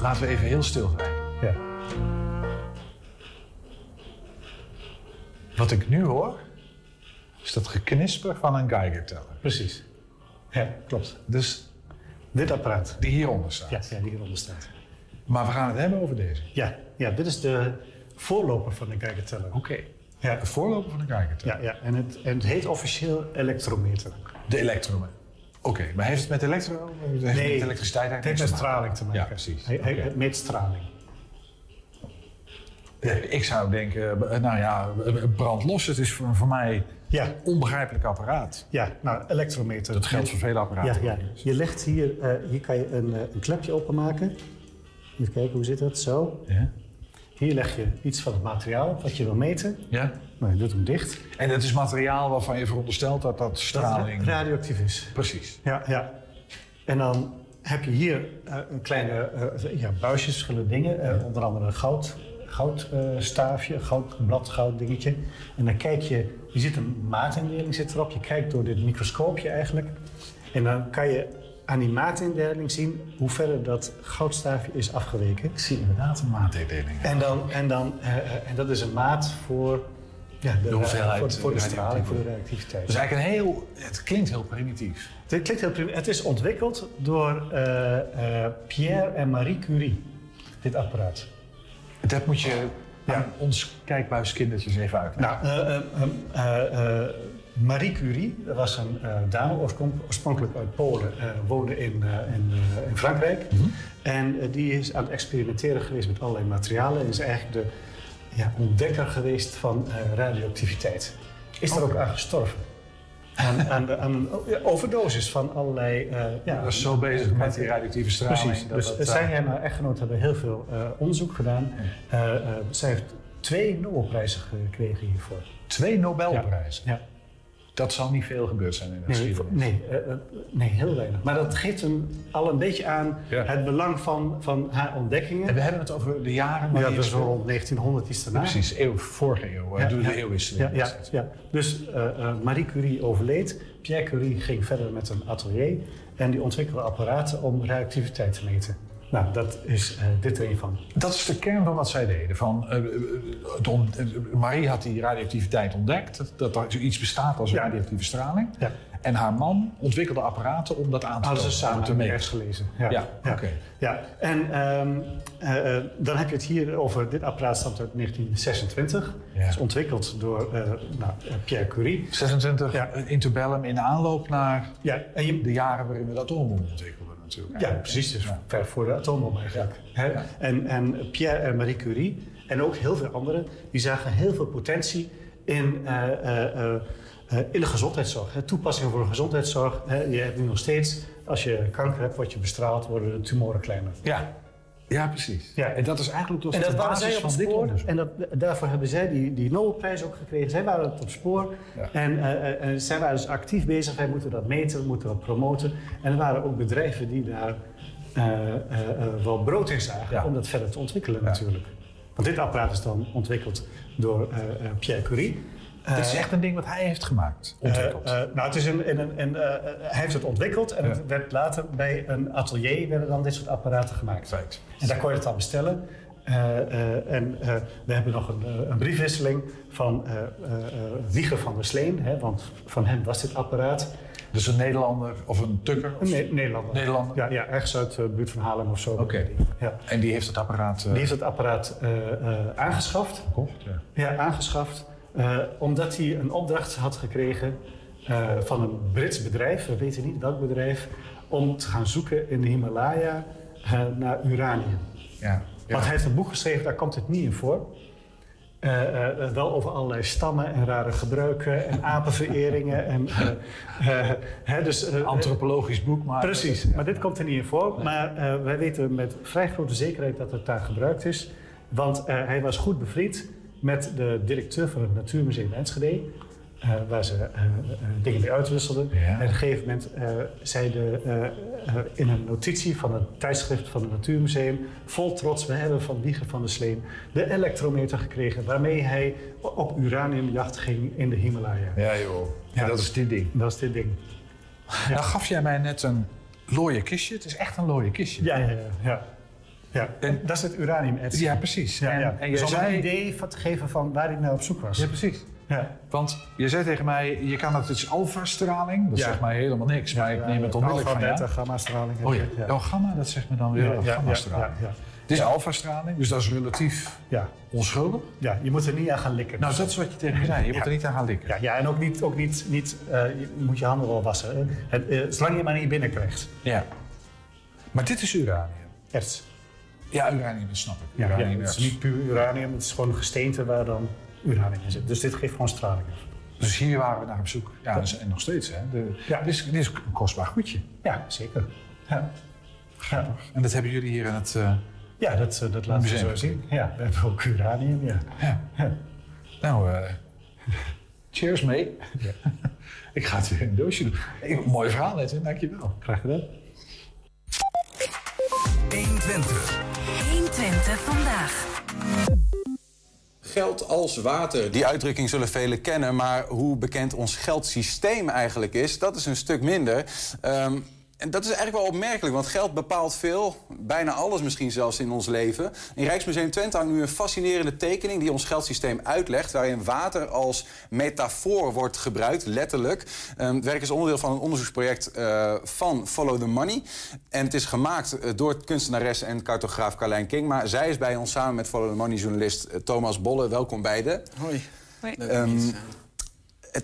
Laten we even heel stil zijn. Ja. Wat ik nu hoor, is dat geknisper van een Geiger-teller. Precies. Ja, klopt. Dus Dit apparaat. die hieronder staat. Ja, ja die hieronder staat. Maar we gaan het hebben over deze. Ja, ja dit is de voorloper van de Geiger-teller. Oké. Ja. De voorloper van de Geiger-teller. Ja, ja. En, het, en het heet officieel elektrometer. De elektro. Oké, maar heeft het met elektro? Heeft het met elektriciteit het eigenlijk heeft met straling te maken. Ja, precies. Het meet straling. Ja, Ik zou denken, eh, nou ja, brandlos. Het is voor, voor mij Ja, een onbegrijpelijk apparaat. ja nou, elektrometer. Dat geldt voor vele Ja, apparaten. ja. Je legt hier, eh, hier kan je een, eh, een klepje openmaken. Even kijken, hoe zit dat? Zo. Ja? Hier leg je iets van het materiaal op wat je wil meten. ja? Nou, je doet hem dicht. En het is materiaal waarvan je veronderstelt dat dat Dat straling... het radioactief is. Precies. Ja, ja. En dan heb je hier eh, een kleine eh, ja, buisjes, verschillende dingen. Eh, onder andere een goud, goudstaafje, een goud, blad goud dingetje. En dan kijk je, je ziet een maatindeling zit erop. Je kijkt door dit microscoopje eigenlijk. En dan kan je aan die maatindeling zien hoe verder dat goudstaafje is afgeweken. Ik zie inderdaad een maatindeling. En, dan, en, dan, en dat is een maat voor ja, de, hoeveelheid voor, voor de straling, voor de reactiviteit. Dus eigenlijk een heel... Het klinkt heel primitief. Het klinkt heel prima. Het is ontwikkeld door eh, eh, Pierre en Marie Curie, dit apparaat. Dat moet je Ja. aan ons kijkbuiskindertjes even uitleggen. Nou, eh, eh, eh, eh, Marie Curie dat was een eh, dame, oorspronkelijk uit Polen, eh, woonde in, eh, in, eh, in Frankrijk. En eh, die is aan het experimenteren geweest met allerlei materialen. En is eigenlijk de ja, ontdekker geweest van eh, radioactiviteit. Is daar ook aan gestorven. Aan, aan, een overdosis van allerlei... eh ja, Ik was zo bezig met die radioactieve straling. Precies. dat Dus dat, zij eh, en haar echtgenoot hebben heel veel onderzoek gedaan. Zij heeft twee Nobelprijzen gekregen hiervoor. Twee Nobelprijzen. Ja. Dat zal niet veel gebeurd zijn in de Nee, geschiedenis. nee, eh, eh, nee, heel weinig. Maar dat geeft een, al een beetje aan Ja. het belang van, van haar ontdekkingen. En we hebben het over de jaren... Ja, wanneer dat is rond 1900 iets daarna. Precies, eeuw, vorige eeuw. Ja, Ja, door ja. de eeuwwisseling. Ja, ja, ja. Dus eh, eh, Marie Curie overleed. Pierre Curie ging verder met een atelier. En die ontwikkelde apparaten om radioactiviteit te meten. Nou, dat is eh, dit er een van. Dat is de kern van wat zij deden. Van, eh, eh, on- Marie had die radioactiviteit ontdekt. Dat, dat er zoiets bestaat als Ja. radioactieve straling. Ja. En haar man ontwikkelde apparaten om dat aan te Hadden ze om samen te ergens gelezen. Ja, oké. Ja, en ehm, eh, eh, dan heb je het hier over, dit apparaat stamt uit 1926. Ja. Het is ontwikkeld door nou, Pierre Curie. 26 Ja. eh, interbellum in aanloop naar Ja, en je, de jaren waarin we de atoombom ontwikkelden natuurlijk. ja precies, dus Ja. ver voor de atoombom eigenlijk. Ja. En, en Pierre en Marie Curie, en ook heel veel anderen, die zagen heel veel potentie in, eh, eh, eh, in de gezondheidszorg. Hè? Toepassingen voor de gezondheidszorg. Hè? Je hebt nu nog steeds, als je kanker hebt, word je bestraald, worden de tumoren kleiner. Ja. Ja, precies. Ja. En dat is eigenlijk dus En dat de waren basis zij op van het dit spoor. onderzoek. En dat, daarvoor hebben zij die, die Nobelprijs ook gekregen. Zij waren op het spoor. Ja. En, eh, eh, en zij waren dus actief bezig. Wij moeten dat meten, we moeten dat promoten. En er waren ook bedrijven die daar eh, eh, eh, wel brood in zagen Ja. om dat verder te ontwikkelen natuurlijk. Want dit apparaat is dan ontwikkeld door eh, eh, Pierre Curie. Dit is echt een ding wat hij heeft gemaakt, ontwikkeld. Eh, eh, nou, het is een, in een, en, eh, hij heeft het ontwikkeld en Ja. het werd later bij een atelier werden dan dit soort apparaten gemaakt. Feit. En daar kon je het dan bestellen. Eh, eh, en eh, we hebben nog een, eh, een briefwisseling van eh, eh, eh, Wieger van der Sleen, hè, want van hem was dit apparaat. Dus een Nederlander of een tukker? Of... Nederlander. Nederlander. Ja, ja, ergens uit de buurt van Haarlem of zo. Oké. Ja. En die heeft het apparaat eh, Die heeft het apparaat eh, eh, aangeschaft. gekocht? Ja. Ja, aangeschaft. Eh, omdat hij een opdracht had gekregen eh, van een Brits bedrijf, we weten niet welk bedrijf, om te gaan zoeken in de Himalaya eh, naar uranium. Ja. ja. Want hij heeft een boek geschreven, daar komt het niet in voor. Wel over allerlei stammen en rare gebruiken en apenvereringen. en, hè, dus, eh, Antropologisch boek, maar... Precies, maar dit komt er niet in voor. Maar wij weten met vrij grote zekerheid dat het daar gebruikt is. Want hij was goed bevriend met de directeur van het Natuurmuseum Enschede. eh, waar ze eh, eh, dingen mee uitwisselden. Ja. En op een gegeven moment zei de, in een notitie van het tijdschrift van het Natuurmuseum... vol trots, we hebben van Wieger van der Sleen de elektrometer gekregen... waarmee hij op uraniumjacht ging in de Himalaya. Ja, joh. Ja, Ja. dat is dit ding. Dat is dit ding. Nou gaf jij mij net een looie kistje. Het is echt een looie kistje. Ja, ja, ja. ja. Ja. En dat is het uraniumerts. Ja, precies. Ja, en, ja. en Dus om zei... een idee van te geven van waar ik naar op zoek was. Ja, precies. Ja. Want je zei tegen mij, je kan het, het is alfa-straling. Dat Ja. zegt mij helemaal niks, maar ik neem het onmiddellijk Alpha, van beta, ja. gamma-straling. Oh ja, oh, gamma, dat zegt me dan weer gamma-straling. Het is alfa-straling, dus dat is relatief ja. onschuldig. ja, je moet er niet aan gaan likken. Nou, dat is wat je tegen me zei. Je moet er niet aan gaan likken. ja, ja, en ook niet, ook niet, niet eh, je moet je handen wel wassen. eh, zolang je maar niet binnenkrijgt. Ja. Maar dit is uranium. Erts. Ja, uranium, dat snap ik. Ja, het is niet puur uranium, het is gewoon een gesteente waar dan uranium in zit. Dus dit geeft gewoon straling. Dus hier waren we naar op zoek. Ja, dat is, en nog steeds. Hè. De, Ja. dit, is, dit is een kostbaar goedje. Ja, zeker. Ja, ja. En dat hebben jullie hier in het... eh, ja dat, eh, dat laten we zo zien. Ja, we hebben ook uranium, ja. ja. Ja. Nou, eh, cheers mee. ik ga het weer in een doosje doen. Hey, mooi verhaal, Edwin. Dankjewel. Graag gedaan. 120. 120 vandaag. Geld als water. Die uitdrukking zullen velen kennen, maar hoe bekend ons geldsysteem eigenlijk is, dat is een stuk minder. Ehm, en dat is eigenlijk wel opmerkelijk, want geld bepaalt veel, bijna alles misschien zelfs in ons leven. In Rijksmuseum Twente hangt nu een fascinerende tekening die ons geldsysteem uitlegt, waarin water als metafoor wordt gebruikt, letterlijk. Ehm, het werk is onderdeel van een onderzoeksproject eh, van Follow the Money. En het is gemaakt eh, door kunstenares en cartograaf Carlijn King. Maar zij is bij ons samen met Follow the Money journalist eh, Thomas Bolle. Welkom beiden. Hoi. Ehm,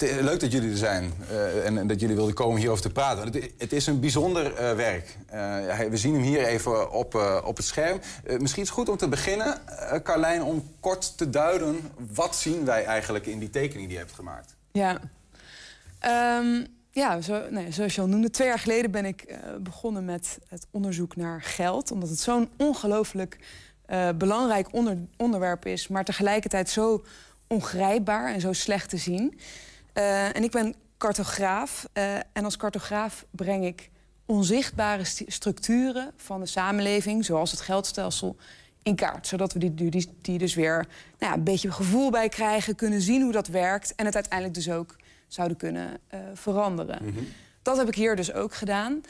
het is leuk dat jullie er zijn eh, en, dat jullie wilden komen hierover te praten. Het, het is een bijzonder eh, werk. Eh, we zien hem hier even op, eh, op het scherm. Eh, misschien is het goed om te beginnen, eh, Carlijn, om kort te duiden... wat zien wij eigenlijk in die tekening die je hebt gemaakt? Ja. Ehm, ja, zo, nee, zoals je al noemde, twee jaar geleden ben ik eh, begonnen met het onderzoek naar geld. Omdat het zo'n ongelooflijk eh, belangrijk onder, onderwerp is, maar tegelijkertijd zo ongrijpbaar en zo slecht te zien. Eh, en ik ben cartograaf. eh, en als cartograaf breng ik onzichtbare st- structuren van de samenleving, zoals het geldstelsel, in kaart. Zodat we die, die, die dus weer nou ja, een beetje gevoel bij krijgen, kunnen zien hoe dat werkt en het uiteindelijk dus ook zouden kunnen eh, veranderen. Dat heb ik hier dus ook gedaan.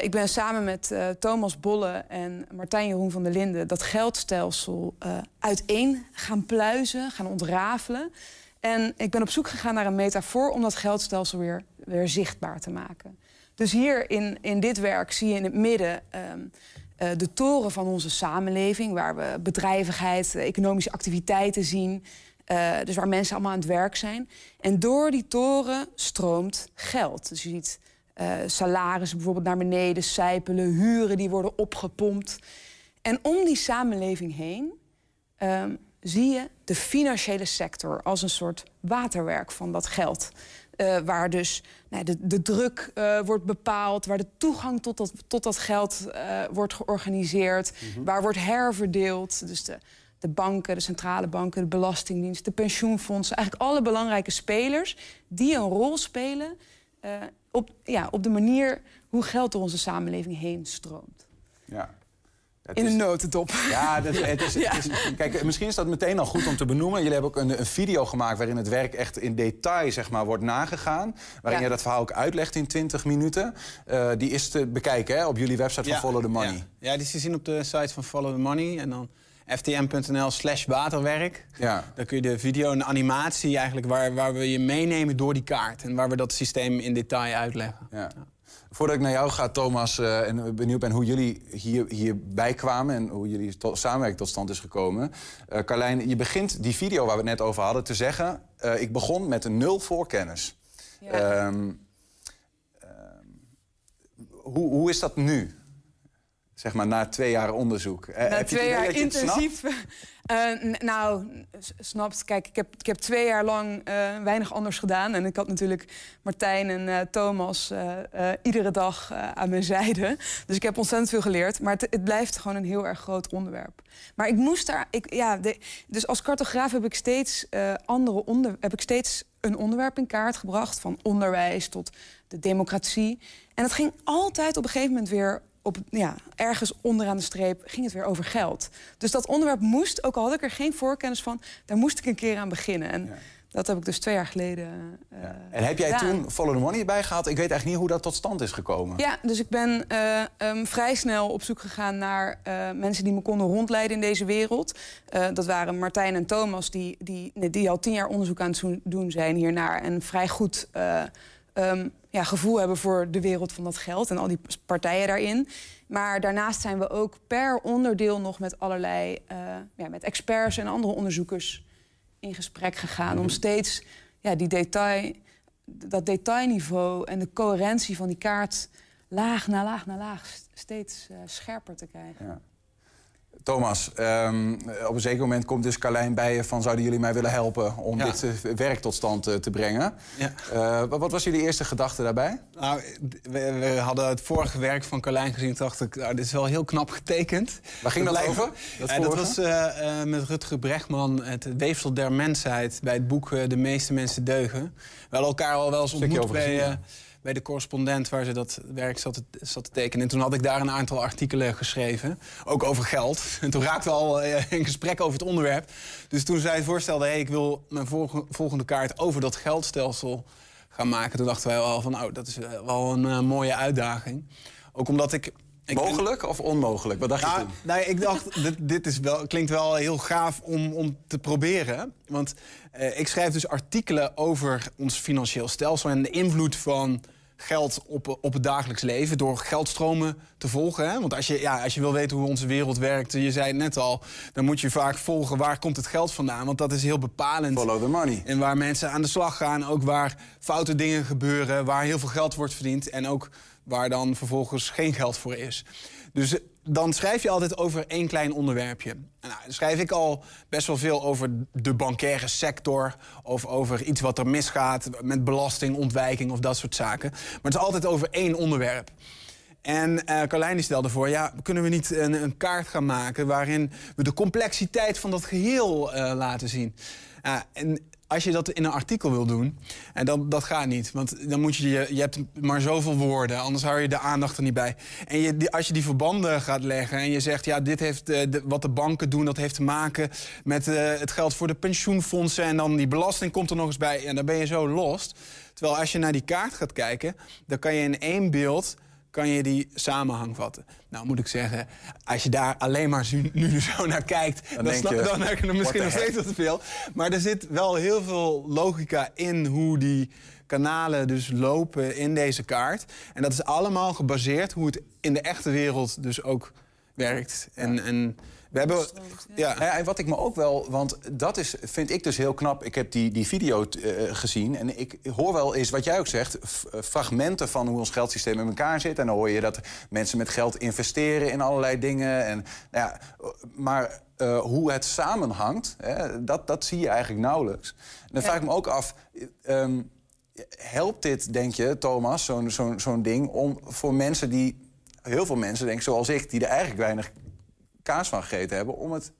Ik ben samen met Thomas Bolle en Martijn Jeroen van der Linden dat geldstelsel uiteen gaan pluizen, gaan ontrafelen. En ik ben op zoek gegaan naar een metafoor om dat geldstelsel weer, weer zichtbaar te maken. Dus hier in, in dit werk zie je in het midden ehm, eh, de toren van onze samenleving, waar we bedrijvigheid, eh, economische activiteiten zien. eh, dus waar mensen allemaal aan het werk zijn. En door die toren stroomt geld. Dus je ziet eh, salarissen bijvoorbeeld naar beneden sijpelen, huren die worden opgepompt. En om die samenleving heen ehm, zie je de financiële sector als een soort waterwerk van dat geld. Eh, waar dus nou, de, de druk eh, wordt bepaald, waar de toegang tot dat, tot dat geld eh, wordt georganiseerd, waar wordt herverdeeld. Dus de, de banken, de centrale banken, de belastingdienst, de pensioenfondsen, eigenlijk alle belangrijke spelers die een rol spelen op, ja, op de manier hoe geld door onze samenleving heen stroomt. Ja. Het In is- een notendop. Ja, dat, het is, het is, kijk, misschien is dat meteen al goed om te benoemen. Jullie hebben ook een, een video gemaakt waarin het werk echt in detail zeg maar, wordt nagegaan. Waarin Ja. je dat verhaal ook uitlegt in 20 minuten. Eh, die is te bekijken hè, op jullie website van Follow the Money. Ja. ja, die is te zien op de site van Follow the Money. En dan ftm.nl slash waterwerk. Ja. Dan kun je de video en de animatie eigenlijk... Waar, waar we je meenemen door die kaart. En waar we dat systeem in detail uitleggen. Ja. Voordat ik naar jou ga, Thomas, eh, en benieuwd ben hoe jullie hier, hierbij kwamen en hoe jullie tot, samenwerking tot stand is gekomen. Eh Carlijn, je begint die video waar we het net over hadden te zeggen: eh, Ik begon met een nul voorkennis. Ja. Ehm, ehm, hoe, hoe is dat nu? Zeg maar na twee jaar onderzoek. Eh, Na heb twee jaar intensief. N- nou, snapt. Kijk, ik heb, ik heb twee jaar lang weinig anders gedaan. En ik had natuurlijk Martijn en Thomas iedere dag aan mijn zijde. Dus ik heb ontzettend veel geleerd. Maar het, het blijft gewoon een heel erg groot onderwerp. Maar ik moest daar. Ik, ja, de- dus als cartograaf heb ik steeds andere onder, heb ik steeds een onderwerp in kaart gebracht. Van onderwijs tot de democratie. En het ging altijd op een gegeven moment weer op, ja, ergens onderaan de streep ging het weer over geld. Dus dat onderwerp moest, ook al had ik er geen voorkennis van, daar moest ik een keer aan beginnen. En dat heb ik dus twee jaar geleden. eh, En heb jij gedaan. toen Follow the Money erbij gehad? Ik weet eigenlijk niet hoe dat tot stand is gekomen. Ja, dus ik ben eh, ehm, vrij snel op zoek gegaan naar eh, mensen die me konden rondleiden in deze wereld. Dat waren Martijn en Thomas, die, die, die al tien jaar onderzoek aan het doen- zijn hiernaar. En vrij goed eh, ehm, ja, gevoel hebben voor de wereld van dat geld en al die partijen daarin. Maar daarnaast zijn we ook per onderdeel nog met allerlei eh, ja, met experts en andere onderzoekers in gesprek gegaan. Om steeds ja, die detail, dat detailniveau en de coherentie van die kaart laag na laag na laag st- steeds eh, scherper te krijgen. Ja. Thomas, ehm, op een zeker moment komt dus Carlijn bij je van... zouden jullie mij willen helpen om Ja. dit eh, werk tot stand eh, te brengen? Ja. Eh, wat, wat was jullie eerste gedachte daarbij? Nou, we, we hadden het vorige werk van Carlijn gezien. Toen dacht ik, nou, dit is wel heel knap getekend. Waar ging dat over? Dat dat was met Rutger Bregman, het weefsel der mensheid... bij het boek De meeste mensen deugen. We hadden elkaar al wel eens ontmoet bij. Bij de correspondent... waar ze dat werk zat te, zat te tekenen. En toen had ik daar een aantal artikelen geschreven. Ook over geld. En toen raakten we al eh, in gesprek over het onderwerp. Dus toen zij voorstelde... Hey, ik wil mijn volge- volgende kaart over dat geldstelsel gaan maken... toen dachten wij wel van, nou, dat is eh, wel een eh, mooie uitdaging. Ook omdat ik... ik Mogelijk of onmogelijk? Wat dacht je nou, toen? nou, ik dacht, dit, dit is wel, klinkt wel heel gaaf om, om te proberen. Want eh, ik schrijf dus artikelen over ons financieel stelsel... en de invloed van geld op, op het dagelijks leven... door geldstromen te volgen. Hè? Want als je, ja, als je wil weten hoe onze wereld werkt... je zei het net al, dan moet je vaak volgen... waar komt het geld vandaan? Want dat is heel bepalend. Follow the money. En waar mensen aan de slag gaan, ook waar foute dingen gebeuren, waar heel veel geld wordt verdiend en ook waar dan vervolgens geen geld voor is. Dus eh, dan schrijf je altijd over één klein onderwerpje. Nou, dan schrijf ik al best wel veel over de bankaire sector of over iets wat er misgaat met belastingontwijking of dat soort zaken. Maar het is altijd over één onderwerp. En eh Carlijn stelde voor, ja, kunnen we niet een, een kaart gaan maken... waarin we de complexiteit van dat geheel eh, laten zien. En als je dat in een artikel wil doen, en dan, dat gaat niet. Want dan moet je, je, je hebt maar zoveel woorden, anders hou je de aandacht er niet bij. En je, als je die verbanden gaat leggen en je zegt... ja, dit heeft, eh, wat de banken doen, dat heeft te maken met eh, het geld voor de pensioenfondsen... en dan die belasting komt er nog eens bij, en dan ben je zo lost. Terwijl als je naar die kaart gaat kijken, dan kan je in één beeld kan je die samenhang vatten. Nou moet ik zeggen, als je daar alleen maar nu zo naar kijkt... dan, denk snap, je, dan heb je er misschien nog steeds wat te veel. Maar er zit wel heel veel logica in hoe die kanalen dus lopen in deze kaart. En dat is allemaal gebaseerd hoe het in de echte wereld dus ook werkt. En, en we hebben... Ja, ja, en wat ik me ook wel, want dat is, vind ik dus heel knap. Ik heb die, die video eh, gezien en ik hoor wel eens wat jij ook zegt, eh, fragmenten van hoe ons geldsysteem in elkaar zit. En dan hoor je dat mensen met geld investeren in allerlei dingen. En, nou ja, maar eh, hoe het samenhangt, hè, dat, dat zie je eigenlijk nauwelijks. En dan vraag ik me ook af. eh, ehm, helpt dit, denk je, Thomas, zo'n zo'n zo'n ding, om voor mensen die, heel veel mensen, denk ik, zoals ik, die er eigenlijk weinig kaas van gegeten hebben, om het,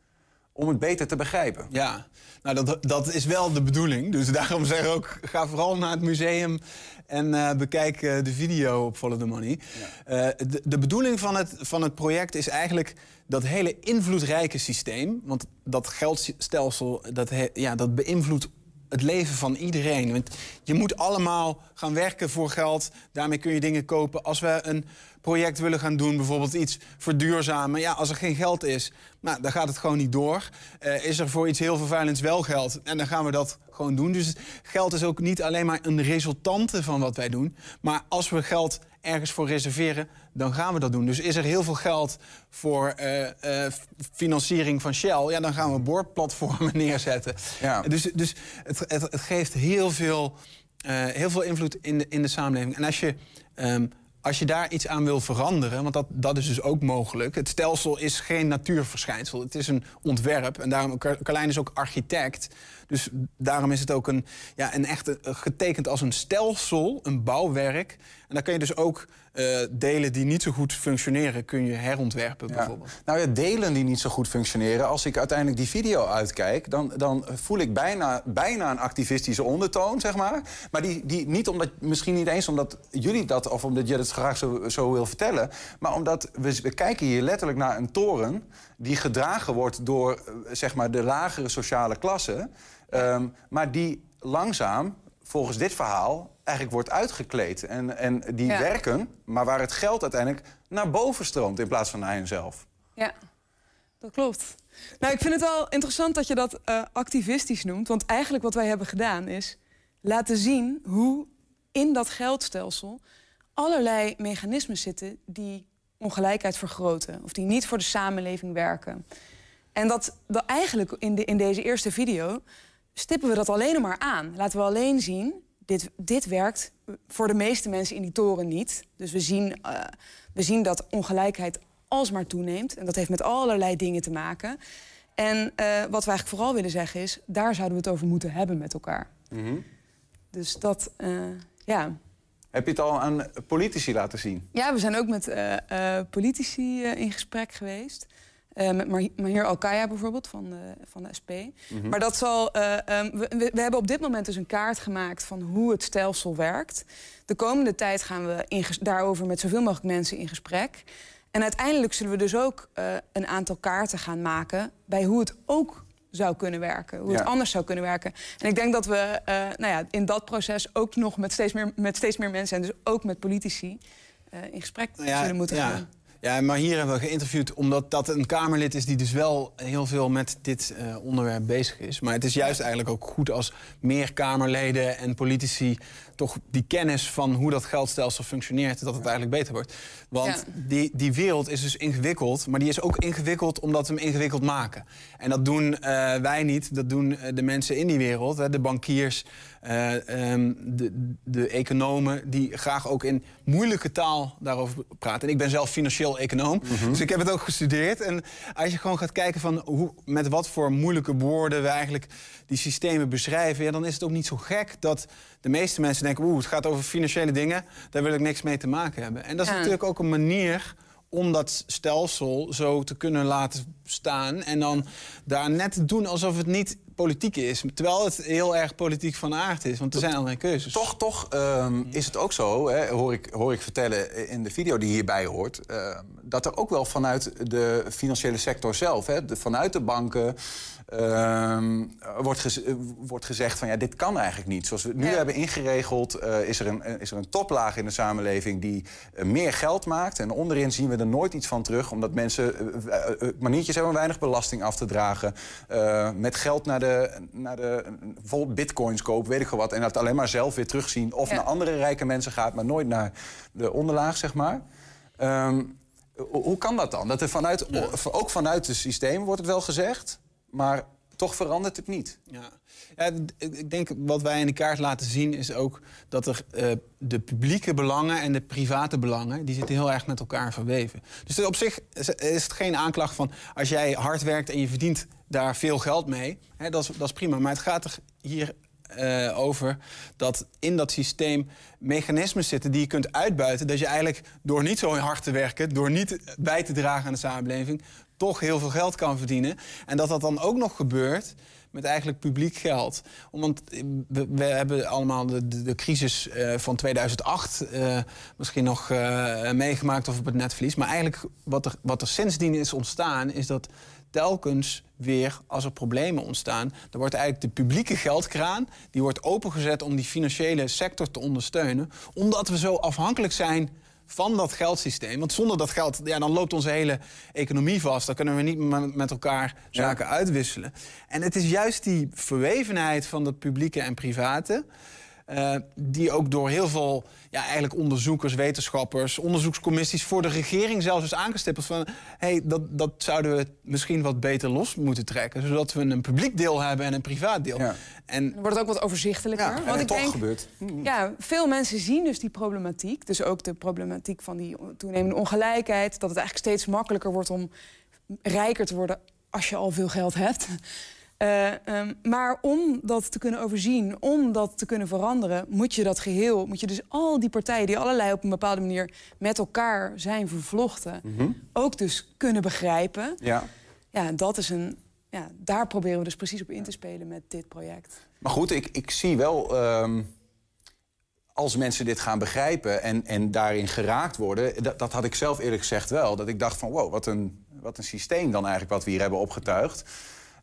om het beter te begrijpen? Ja, nou dat, dat is wel de bedoeling. Dus daarom zeg ik ook, ga vooral naar het museum en eh, bekijk eh, de video op Follow the Money. Eh, de, de bedoeling van het, van het project is eigenlijk dat hele invloedrijke systeem... want dat geldstelsel, dat, he- ja, dat beïnvloedt het leven van iedereen. Want je moet allemaal gaan werken voor geld. Daarmee kun je dingen kopen. Als we een project willen gaan doen, bijvoorbeeld iets verduurzamen... ja, als er geen geld is, nou, dan gaat het gewoon niet door. Eh, is er voor iets heel vervuilends wel geld? En dan gaan we dat gewoon doen. Dus geld is ook niet alleen maar een resultante van wat wij doen. Maar als we geld ergens voor reserveren, dan gaan we dat doen. Dus is er heel veel geld voor eh, eh, financiering van Shell... ja, dan gaan we boorplatformen neerzetten. Ja. Dus, dus het, het, het geeft heel veel, eh, heel veel invloed in de, in de samenleving. En als je, ehm, als je daar iets aan wil veranderen, want dat, dat is dus ook mogelijk. Het stelsel is geen natuurverschijnsel, het is een ontwerp. En daarom, Car- Carlijn is ook architect. Dus daarom is het ook een, ja, een echt getekend als een stelsel, een bouwwerk. En dan kun je dus ook eh, delen die niet zo goed functioneren, kun je herontwerpen Ja. bijvoorbeeld. Nou ja, delen die niet zo goed functioneren. Als ik uiteindelijk die video uitkijk, dan, dan voel ik bijna, bijna een activistische ondertoon, zeg maar. Maar die, die niet omdat, misschien niet eens omdat jullie dat, of omdat je het graag zo, zo wil vertellen. Maar omdat we, we kijken hier letterlijk naar een toren die gedragen wordt door eh, zeg maar, de lagere sociale klasse. Ehm, maar die langzaam, volgens dit verhaal, eigenlijk wordt uitgekleed. En, en die Ja. werken, maar waar het geld uiteindelijk naar boven stroomt in plaats van naar henzelf. Ja, dat klopt. Nou, ik vind het wel interessant dat je dat eh, activistisch noemt. Want eigenlijk wat wij hebben gedaan is laten zien hoe in dat geldstelsel allerlei mechanismen zitten die ongelijkheid vergroten. Of die niet voor de samenleving werken. En dat, dat eigenlijk in, de, in deze eerste video stippen we dat alleen maar aan. Laten we alleen zien, dit, dit werkt voor de meeste mensen in die toren niet. Dus we zien, eh, we zien dat ongelijkheid alsmaar toeneemt. En dat heeft met allerlei dingen te maken. En eh, wat we eigenlijk vooral willen zeggen is... daar zouden we het over moeten hebben met elkaar. Dus dat, eh, ja... Heb je het al aan politici laten zien? Ja, we zijn ook met politici in gesprek geweest. Eh, met Mahir Alkaya bijvoorbeeld van de, van de SP. Maar dat zal. eh, ehm, we, we- hebben op dit moment dus een kaart gemaakt van hoe het stelsel werkt. De komende tijd gaan we in daarover met zoveel mogelijk mensen in gesprek. En uiteindelijk zullen we dus ook eh, een aantal kaarten gaan maken bij hoe het ook zou kunnen werken. Hoe Ja. het anders zou kunnen werken. En ik denk dat we nou ja, in dat proces ook nog met steeds meer, met steeds meer mensen... en dus ook met politici in gesprek zullen moeten gaan. Ja, maar hier hebben we geïnterviewd omdat dat een Kamerlid is die dus wel heel veel met dit eh, onderwerp bezig is. Maar het is juist eigenlijk ook goed als meer Kamerleden en politici toch die kennis van hoe dat geldstelsel functioneert, dat het eigenlijk beter wordt. Want Ja. die, die wereld is dus ingewikkeld, maar die is ook ingewikkeld omdat we hem ingewikkeld maken. En dat doen eh, wij niet, dat doen eh, de mensen in die wereld, hè, de bankiers, eh, ehm, de, de economen, die graag ook in moeilijke taal daarover praten. En ik ben zelf financieel econoom, dus ik heb het ook gestudeerd. En als je gewoon gaat kijken van hoe, met wat voor moeilijke woorden we eigenlijk die systemen beschrijven, ja, dan is het ook niet zo gek dat de meeste mensen denken, oeh, het gaat over financiële dingen, daar wil ik niks mee te maken hebben. En dat is Ja. natuurlijk ook een manier om dat stelsel zo te kunnen laten staan en dan daar net te doen alsof het niet politiek is. Terwijl het heel erg politiek van aard is, want er zijn allerlei keuzes. Toch, toch ehm, is het ook zo, hè, hoor, ik, hoor ik vertellen in de video die hierbij hoort... ehm, dat er ook wel vanuit de financiële sector zelf, hè, de- vanuit de banken... ehm, wordt, gez- wordt gezegd van ja, dit kan eigenlijk niet. Zoals we het nu Ja. hebben ingeregeld, eh, is, er een, is er een toplaag in de samenleving die eh, meer geld maakt. En onderin zien we er nooit iets van terug, omdat mensen eh, maniertjes hebben om weinig belasting af te dragen. met geld naar de, naar de bijvoorbeeld bitcoins kopen, weet ik veel wat. En dat alleen maar zelf weer terugzien. Of Ja. naar andere rijke mensen gaat, maar nooit naar de onderlaag, zeg maar. Ehm, hoe hoe kan dat dan? Dat er vanuit, ook vanuit het systeem wordt het wel gezegd, maar toch verandert het niet. Ja. Ik denk wat wij in de kaart laten zien is ook dat er eh, de publieke belangen en de private belangen, die zitten heel erg met elkaar verweven. Dus op zich is is het geen aanklacht van als jij hard werkt en je verdient daar veel geld mee, hè, dat, is, dat is prima. Maar het gaat er hier eh, over dat in dat systeem mechanismen zitten die je kunt uitbuiten. Dat je eigenlijk door niet zo hard te werken, door niet bij te dragen aan de samenleving, toch heel veel geld kan verdienen. En dat dat dan ook nog gebeurt met eigenlijk publiek geld. Want we, we hebben allemaal de, de, crisis eh, van 2008 eh, misschien nog eh, meegemaakt of op het netvlies. Maar eigenlijk wat er, wat er sindsdien is ontstaan, is dat telkens weer, als er problemen ontstaan... dan wordt eigenlijk de publieke geldkraan... die wordt opengezet om die financiële sector te ondersteunen... omdat we zo afhankelijk zijn van dat geldsysteem. Want zonder dat geld, ja, dan loopt onze hele economie vast. Dan kunnen we niet met elkaar zaken uitwisselen. En het is juist die verwevenheid van het publieke en private... eh, die ook door heel veel ja, eigenlijk onderzoekers, wetenschappers, onderzoekscommissies voor de regering zelfs is aangestippeld van hey, dat, dat zouden we misschien wat beter los moeten trekken, zodat we een publiek deel hebben en een privaat deel. Ja. En Dan wordt het ook wat overzichtelijker. Ja, en want ik toch denk, gebeurt. ja, veel mensen zien dus die problematiek. Dus ook de problematiek van die toenemende ongelijkheid. Dat het eigenlijk steeds makkelijker wordt om rijker te worden als je al veel geld hebt. Eh, ehm, maar om dat te kunnen overzien, om dat te kunnen veranderen, moet je dat geheel, moet je dus al die partijen die allerlei op een bepaalde manier met elkaar zijn vervlochten, ook dus kunnen begrijpen. Ja. Ja, dat is een. Ja, daar proberen we dus precies op in te spelen met dit project. Maar goed, ik, ik zie wel... ehm, als mensen dit gaan begrijpen en, en daarin geraakt worden... Dat, dat had ik zelf eerlijk gezegd wel. Dat ik dacht van, wow, wat een, wat een systeem dan eigenlijk wat we hier hebben opgetuigd.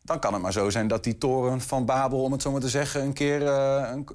Dan kan het maar zo zijn dat die toren van Babel, om het zo maar te zeggen, een keer uh, een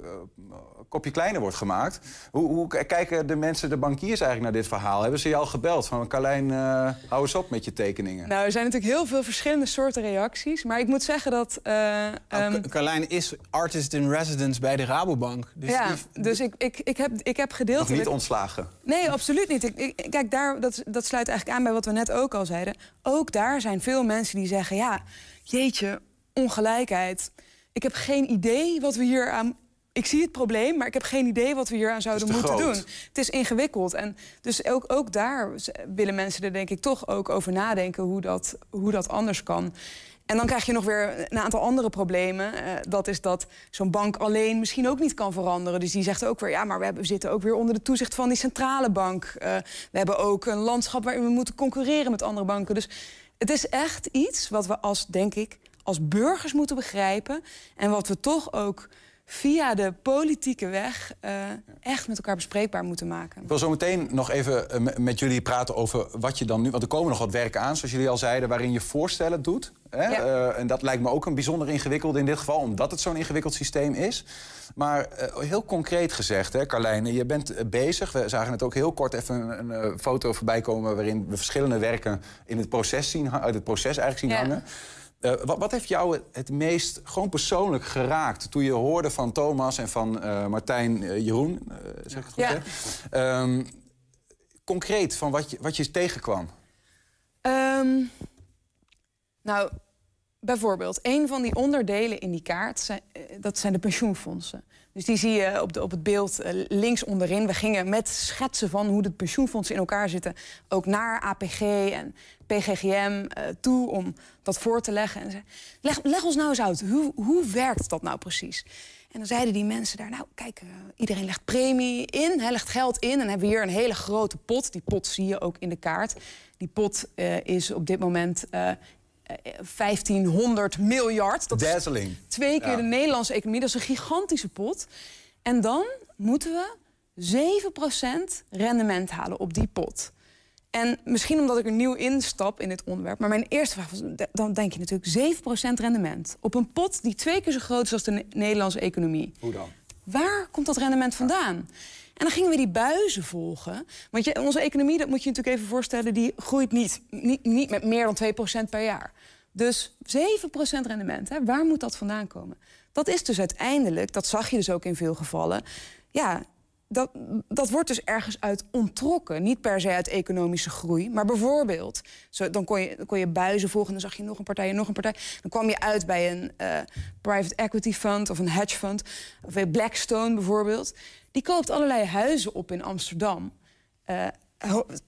uh, kopje kleiner wordt gemaakt. Hoe, hoe, kijken de mensen, de bankiers eigenlijk naar dit verhaal? Hebben ze je al gebeld van Carlijn, uh, hou eens op met je tekeningen? Nou, er zijn natuurlijk heel veel verschillende soorten reacties. Maar ik moet zeggen dat... Nou, um, Carlijn is artist in residence bij de Rabobank. Dus ja, die... dus ik, ik, ik, heb, ik heb gedeeltelijk... Nog niet ontslagen? Nee, absoluut niet. Ik, ik, kijk, daar, dat, dat sluit eigenlijk aan bij wat we net ook al zeiden. Ook daar zijn veel mensen die zeggen... ja, jeetje, ongelijkheid. Ik heb geen idee wat we hier aan. Ik zie het probleem, maar ik heb geen idee wat we hier aan zouden moeten doen. Het is ingewikkeld. En dus ook, ook daar willen mensen er denk ik toch ook over nadenken hoe dat, hoe dat anders kan. En dan krijg je nog weer een aantal andere problemen. Uh, dat is dat zo'n bank alleen misschien ook niet kan veranderen. Dus die zegt ook weer, ja, maar we, hebben, we zitten ook weer onder de toezicht van die centrale bank. Uh, we hebben ook een landschap waarin we moeten concurreren met andere banken. Dus het is echt iets wat we als, denk ik, als burgers moeten begrijpen. En wat we toch ook via de politieke weg uh, echt met elkaar bespreekbaar moeten maken. Ik wil zo meteen nog even uh, met jullie praten over wat je dan nu... want er komen nog wat werken aan, zoals jullie al zeiden... waarin je voorstellen doet. Hè? Ja. Uh, en dat lijkt me ook een bijzonder ingewikkeld in dit geval... omdat het zo'n ingewikkeld systeem is. Maar heel concreet gezegd, hè, Carlijne, je bent bezig. We zagen het ook heel kort even een, een foto voorbij komen... waarin we verschillende werken in het proces zien, uit het proces eigenlijk zien ja. hangen. Uh, wat, wat, heeft jou het meest gewoon persoonlijk geraakt toen je hoorde van Thomas en van uh, Martijn uh, Jeroen? zeg ik het goed? Ja. Um, concreet van wat je, wat je tegenkwam? Um, nou, bijvoorbeeld, een van die onderdelen in die kaart, zijn, dat zijn de pensioenfondsen. Dus die zie je op, de, op het beeld links onderin. We gingen met schetsen van hoe de pensioenfondsen in elkaar zitten... ook naar APG en PGGM uh, toe om dat voor te leggen. En zei, leg, leg, ons nou eens uit, hoe, hoe werkt dat nou precies? En dan zeiden die mensen daar, nou kijk, uh, iedereen legt premie in, hij legt geld in... en dan hebben we hier een hele grote pot. Die pot zie je ook in de kaart. Die pot is op dit moment 1500 miljard. Dat Dazzling. Is twee keer ja. de Nederlandse economie. Dat is een gigantische pot. En dan moeten we 7% rendement halen op die pot. En misschien omdat ik er nieuw instap in dit onderwerp... maar mijn eerste vraag was, dan denk je natuurlijk 7% rendement... op een pot die twee keer zo groot is als de Nederlandse economie. Hoe dan? Waar komt dat rendement vandaan? Dan gingen we die buizen volgen. Want je, onze economie, dat moet je natuurlijk even voorstellen... die groeit niet, niet, niet met meer dan 2% per jaar. Dus 7% rendement, hè, waar moet dat vandaan komen? Dat is dus uiteindelijk, dat zag je dus ook in veel gevallen... ja, dat, dat wordt dus ergens uit onttrokken. Niet per se uit economische groei, maar bijvoorbeeld... Zo, dan, kon je, dan kon je buizen volgen en dan zag je nog een partij en nog een partij. Dan kwam je uit bij een uh, private equity fund of een hedge fund. Of bij Blackstone bijvoorbeeld. Die koopt allerlei huizen op in Amsterdam. Uh,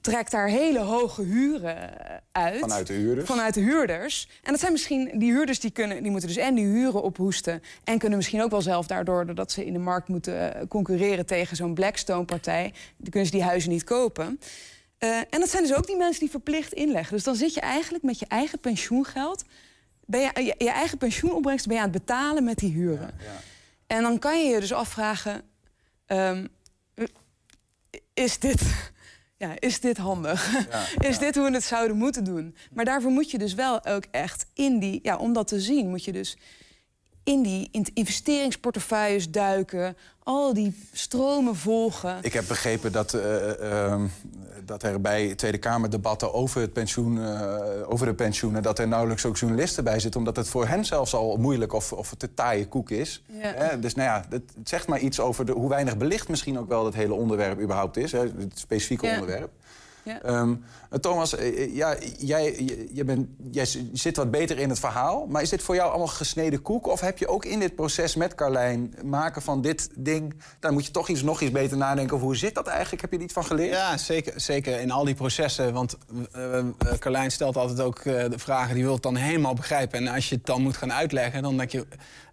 trekt daar hele hoge huren uit. Vanuit de huurders? Vanuit de huurders. En dat zijn misschien die huurders die, kunnen, die moeten dus en die huren ophoesten... en kunnen misschien ook wel zelf daardoor... doordat ze in de markt moeten concurreren tegen zo'n Blackstone-partij... dan kunnen ze die huizen niet kopen. Uh, en dat zijn dus ook die mensen die verplicht inleggen. Dus dan zit je eigenlijk met je eigen pensioengeld... Ben je, je, je eigen pensioenopbrengst ben je aan het betalen met die huren. Ja, ja. En dan kan je je dus afvragen... Um, is dit ja, is dit handig? Ja, is ja. dit hoe we het zouden moeten doen? Maar daarvoor moet je dus wel ook echt in die, ja, om dat te zien, moet je dus in die investeringsportefeuilles duiken, al die stromen volgen. Ik heb begrepen dat, uh, uh, dat er bij Tweede Kamerdebatten over, het pensioen, uh, over de pensioenen... dat er nauwelijks ook journalisten bij zitten... omdat het voor hen zelfs al moeilijk of, of te taaie koek is. Ja. dus nou ja, het, het, zegt maar iets over de, hoe weinig belicht misschien ook wel... dat hele onderwerp überhaupt is, hè, het specifieke ja. onderwerp. Ja. Um, Thomas, ja, jij, jij, bent, jij zit wat beter in het verhaal. Maar is dit voor jou allemaal gesneden koek? Of heb je ook in dit proces met Carlijn maken van dit ding... dan moet je toch iets, nog iets beter nadenken over hoe zit dat eigenlijk? Heb je er iets van geleerd? Ja, zeker, zeker in al die processen. Want uh, Carlijn stelt altijd ook uh, de vragen, die wil het dan helemaal begrijpen. En als je het dan moet gaan uitleggen, dan denk je...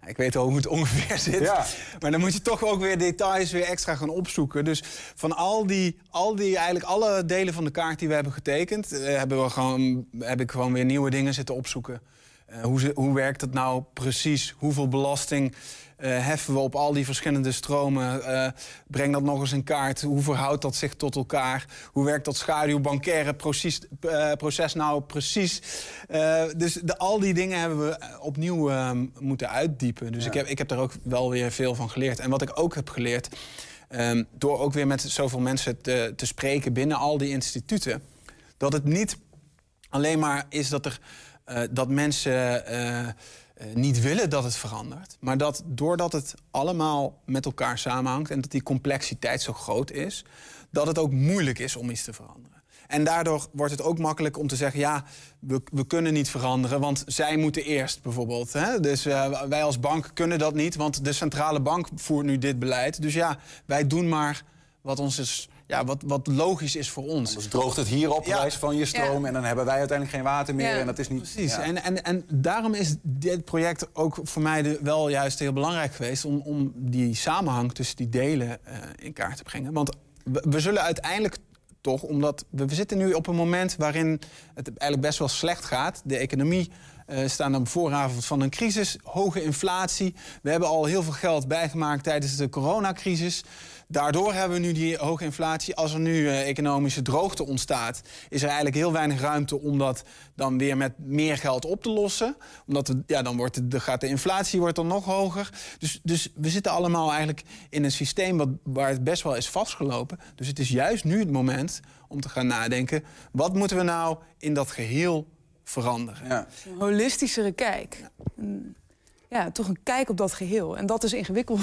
Ik weet wel hoe het ongeveer zit. Ja. Maar dan moet je toch ook weer details weer extra gaan opzoeken. Dus van al die, al die eigenlijk alle delen van de kaart die we hebben getekend... Uh, hebben we gewoon, heb ik gewoon weer nieuwe dingen zitten opzoeken. Eh, hoe, hoe werkt het nou precies? Hoeveel belasting eh, heffen we op al die verschillende stromen? Eh, breng dat nog eens in kaart. Hoe verhoudt dat zich tot elkaar? Hoe werkt dat schaduwbankaire proces, eh, proces nou precies? Eh, dus de, al die dingen hebben we eh, opnieuw eh, moeten uitdiepen. Dus ik, heb, ik heb daar ook wel weer veel van geleerd. En wat ik ook heb geleerd, ehm, door ook weer met zoveel mensen te, te spreken binnen al die instituten, dat het niet alleen maar is dat, er, eh, dat mensen eh, eh, niet willen dat het verandert. Maar dat doordat het allemaal met elkaar samenhangt en dat die complexiteit zo groot is, dat het ook moeilijk is om iets te veranderen. En daardoor wordt het ook makkelijk om te zeggen: ja, we, we kunnen niet veranderen, want zij moeten eerst bijvoorbeeld. Hè? Dus eh, wij als bank kunnen dat niet, want de centrale bank voert nu dit beleid. Dus ja, wij doen maar wat, ons is, ja, wat, wat logisch is voor ons. Dus droogt het hier op, Ja. wijze van je stroom... Ja. en dan hebben wij uiteindelijk geen water meer. Ja. En dat is niet... Precies. ja. En, en, en daarom is dit project ook voor mij de, wel juist heel belangrijk geweest... om, om die samenhang tussen die delen eh, in kaart te brengen. Want we, we zullen uiteindelijk toch, omdat we, we zitten nu op een moment... waarin het eigenlijk best wel slecht gaat. De economie eh staat aan de vooravond van een crisis, hoge inflatie. We hebben al heel veel geld bijgemaakt tijdens de coronacrisis... Daardoor hebben we nu die hoge inflatie. Als er nu eh, economische droogte ontstaat, is er eigenlijk heel weinig ruimte om dat dan weer met meer geld op te lossen. Omdat we, ja, dan wordt de, gaat de inflatie wordt dan nog hoger. Dus, dus we zitten allemaal eigenlijk in een systeem wat, waar het best wel is vastgelopen. Dus het is juist nu het moment om te gaan nadenken: wat moeten we nou in dat geheel veranderen? Ja. Een holistischere kijk. Een- ja, toch een kijk op dat geheel. En dat is ingewikkeld.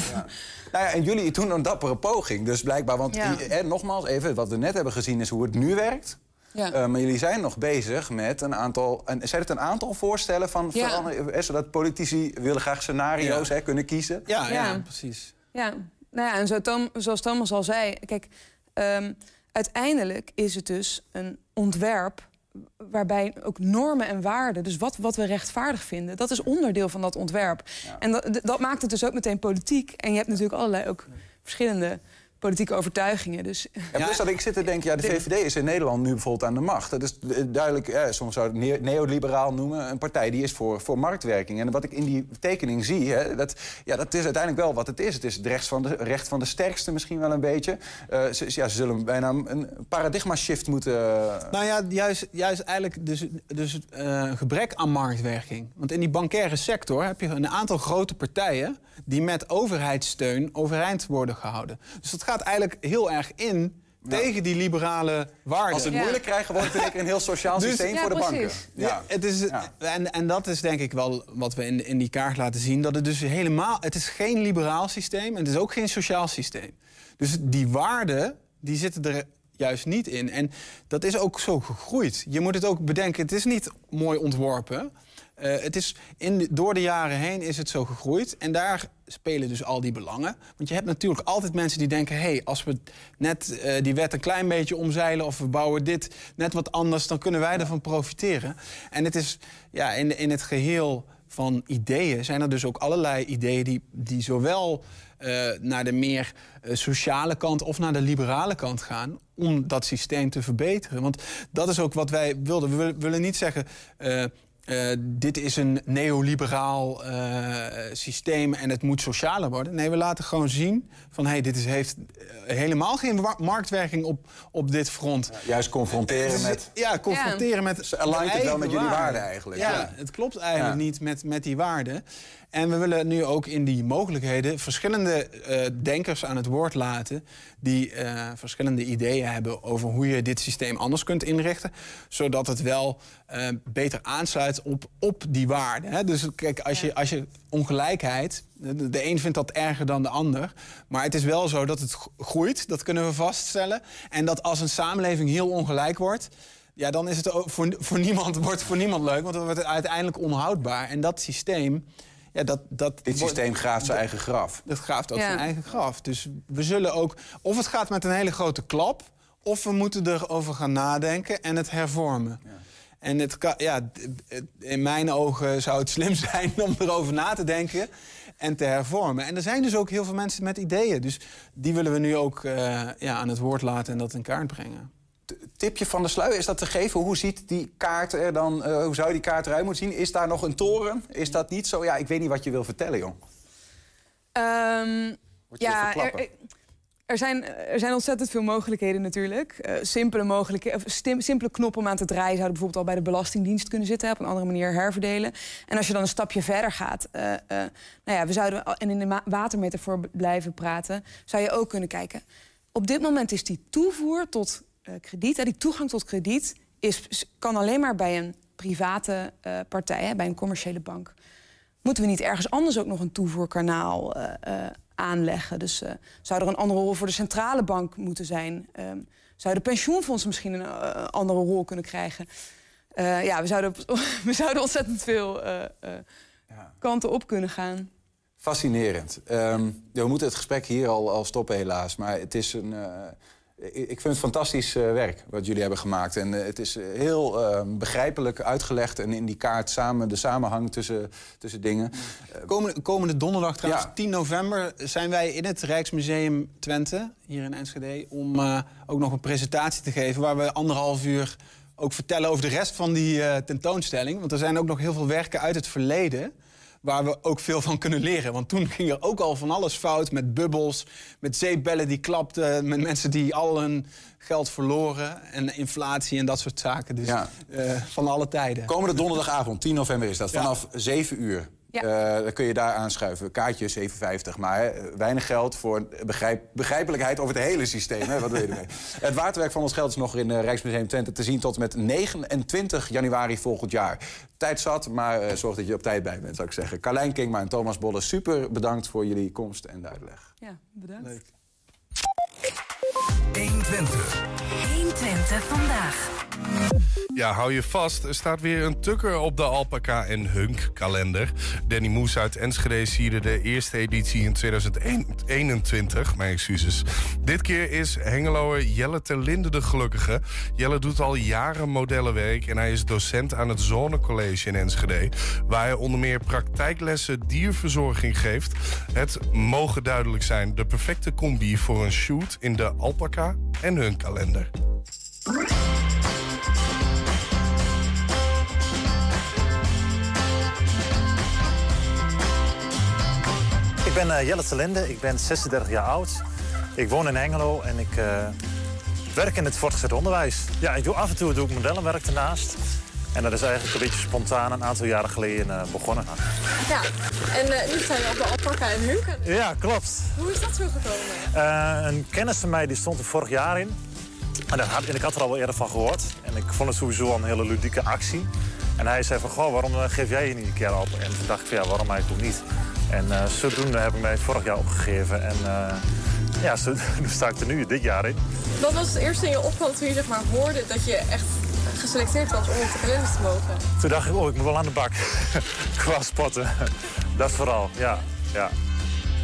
Nou ja, en jullie doen een dappere poging. Dus blijkbaar, want Ja. eh, nogmaals, even wat we net hebben gezien is hoe het nu werkt. Ja. Eh, maar jullie zijn nog bezig met een aantal. En zijn het een aantal voorstellen van Ja. verandering? eh, zodat politici willen graag scenario's Ja. hè, kunnen kiezen. Ja, ja. Ja. precies. Ja, nou ja, en zo Tom, zoals Thomas al zei, kijk, ehm, uiteindelijk is het dus een ontwerp waarbij ook normen en waarden, dus wat, wat we rechtvaardig vinden, dat is onderdeel van dat ontwerp. En dat, dat maakt het dus ook meteen politiek. En je hebt natuurlijk allerlei ook verschillende politieke overtuigingen. Dus Ja, plus dat ik zit te denken, ja, de VVD is in Nederland nu bijvoorbeeld aan de macht. Dat is eh, duidelijk, eh, soms zou je het ne- neoliberaal noemen, een partij die is voor, voor marktwerking. En wat ik in die tekening zie, hè, dat, ja, dat is uiteindelijk wel wat het is. Het is het recht van de, recht van de sterkste misschien wel een beetje. Eh, ze, ja, ze zullen bijna een paradigma shift moeten... eh, Nou ja, juist, juist eigenlijk dus, dus eh, een gebrek aan marktwerking. Want in die bankaire sector heb je een aantal grote partijen... die met overheidssteun overeind worden gehouden. Dus dat gaat eigenlijk heel erg in tegen die liberale waarden. Als ze het Ja. moeilijk krijgen, wordt het een heel sociaal Dus- systeem Ja, voor de banken. Ja, het is, Ja. En, en dat is denk ik wel wat we in, in die kaart laten zien. Dat het dus helemaal... Het is geen liberaal systeem en het is ook geen sociaal systeem. Dus die waarden, die zitten er juist niet in. En dat is ook zo gegroeid. Je moet het ook bedenken, het is niet mooi ontworpen. Eh, het is in door de jaren heen is het zo gegroeid. En daar spelen dus al die belangen. Want je hebt natuurlijk altijd mensen die denken... hé, hey, als we net eh, die wet een klein beetje omzeilen... of we bouwen dit net wat anders, dan kunnen wij ervan profiteren. En het is ja, in, in het geheel van ideeën... zijn er dus ook allerlei ideeën die, die zowel eh, naar de meer sociale kant... of naar de liberale kant gaan om dat systeem te verbeteren. Want dat is ook wat wij wilden. We willen, niet zeggen... eh, dit is een neoliberaal eh, systeem en het moet socialer worden. Nee, we laten gewoon zien van hey, dit is, heeft eh, helemaal geen marktwerking op, op dit front. Juist confronteren met... Ja, confronteren met. Ze alignt het wel met jullie waarden eigenlijk, Ja, ja. het klopt eigenlijk Ja. niet met, met die waarden. En we willen nu ook in die mogelijkheden verschillende eh, denkers aan het woord laten. die eh, verschillende ideeën hebben over hoe je dit systeem anders kunt inrichten. zodat het wel eh, beter aansluit op, op die waarden. Hè? Dus kijk, als je, als je ongelijkheid. De, de een vindt dat erger dan de ander. Maar het is wel zo dat het gro- groeit, dat kunnen we vaststellen. En dat als een samenleving heel ongelijk wordt. Ja, dan is het ook voor, voor niemand, wordt het voor niemand leuk, want dan wordt het uiteindelijk onhoudbaar. En dat systeem, ja, dat, dat Dit systeem graaft zijn eigen graf. dat graaft ook Ja. zijn eigen graf. Dus we zullen ook, of het gaat met een hele grote klap, of we moeten erover gaan nadenken en het hervormen. En het kan, ja, in mijn ogen zou het slim zijn om erover na te denken en te hervormen. En er zijn dus ook heel veel mensen met ideeën. Dus die willen we nu ook eh, ja, aan het woord laten en dat in kaart brengen. Tipje van de sluier, is dat te geven? Hoe ziet die kaart er dan, eh, hoe zou die kaart eruit moeten zien? Is daar nog een toren? Is dat niet zo? Ja, ik weet niet wat je wil vertellen, jong. Ehm, ja, er, er- er zijn, er zijn ontzettend veel mogelijkheden natuurlijk. Eh, simpele, mogelijkheden, stim- simpele knoppen om aan te draaien... zouden bijvoorbeeld al bij de Belastingdienst kunnen zitten... op een andere manier herverdelen. En als je dan een stapje verder gaat... eh, nou ja, we zouden, en in de watermetafoor blijven praten... zou je ook kunnen kijken. Op dit moment is die toevoer tot eh, krediet... hè, die toegang tot krediet is, kan alleen maar bij een private eh, partij... Hè, bij een commerciële bank. Moeten we niet ergens anders ook nog een toevoerkanaal eh, aanleggen? Dus zou er een andere rol voor de centrale bank moeten zijn? Ehm zouden pensioenfondsen misschien een andere rol kunnen krijgen? Ja, we zouden, we zouden ontzettend veel Ja. kanten op kunnen gaan. Fascinerend. Ehm, we moeten het gesprek hier al, al stoppen, helaas. Maar het is een. Ik vind het fantastisch eh, werk wat jullie hebben gemaakt. En eh, het is eh, heel eh, begrijpelijk uitgelegd. En in die kaart samen de samenhang tussen, tussen dingen. Komende, komende donderdag, trouwens, Ja. 10 november, zijn wij in het Rijksmuseum Twente, hier in Enschede, om ook nog een presentatie te geven waar we anderhalf uur ook vertellen over de rest van die tentoonstelling. Want er zijn ook nog heel veel werken uit het verleden waar we ook veel van kunnen leren. Want toen ging er ook al van alles fout met bubbels, met zeepbellen die klapten, met mensen die al hun geld verloren en inflatie en dat soort zaken. Dus Ja. eh, van alle tijden. Komende donderdagavond, 10 november is dat, Ja. vanaf 7 uur. Ja. Eh, dan kun je daar aanschuiven. Kaartje 7,50. Maar eh, weinig geld voor begrijp, begrijpelijkheid over het hele systeem. Hè? Wat je ermee? Het waterwerk van ons geld is nog in eh, Rijksmuseum Twente te zien tot en met 29 januari volgend jaar. Tijd zat, maar zorg dat je op tijd bij bent, zou ik zeggen. Carlijn Kingma en Thomas Bolle, super bedankt voor jullie komst en uitleg. Ja, bedankt. 120 vandaag. Ja, hou je vast. Er staat weer een tukker op de Alpaca en Hunk kalender. Danny Moes uit Enschede sierde de eerste editie in 2021. Mijn excuses. Dit keer is Hengeloer Jelle ter Linde de gelukkige. Jelle doet al jaren modellenwerk en hij is docent aan het Zonnecollege in Enschede. Waar hij onder meer praktijklessen dierverzorging geeft. Het mogen duidelijk zijn de perfecte combi voor een shoot in de Alpaca en Hunk kalender. Ik ben eh, Jelle Telinde, ik ben 36 jaar oud. Ik woon in Hengelo en ik eh, werk in het voortgezet onderwijs. Ja, ik doe af en toe doe ik modellenwerk ernaast. En dat is eigenlijk een beetje spontaan een aantal jaren geleden eh, begonnen. Ja, en nu sta je op de alpaca en hunken. Ja, klopt. Hoe is dat zo gekomen? Een kennis van mij die stond er vorig jaar in. En, had, en ik had er al wel eerder van gehoord. En ik vond het sowieso een hele ludieke actie. En hij zei van, goh, waarom eh, geef jij je niet een keer op? En toen dacht ik van, ja, waarom eigenlijk ook niet? En eh, zodoende heb ik mij vorig jaar opgegeven. En eh, ja, zo, sta ik er nu dit jaar in. Wat was het eerste in je opkwam toen je zeg maar, hoorde dat je echt geselecteerd was om op de kalender te mogen? Toen dacht ik, oh, ik moet wel aan de bak. Qua sporten. Dat vooral, ja. ja.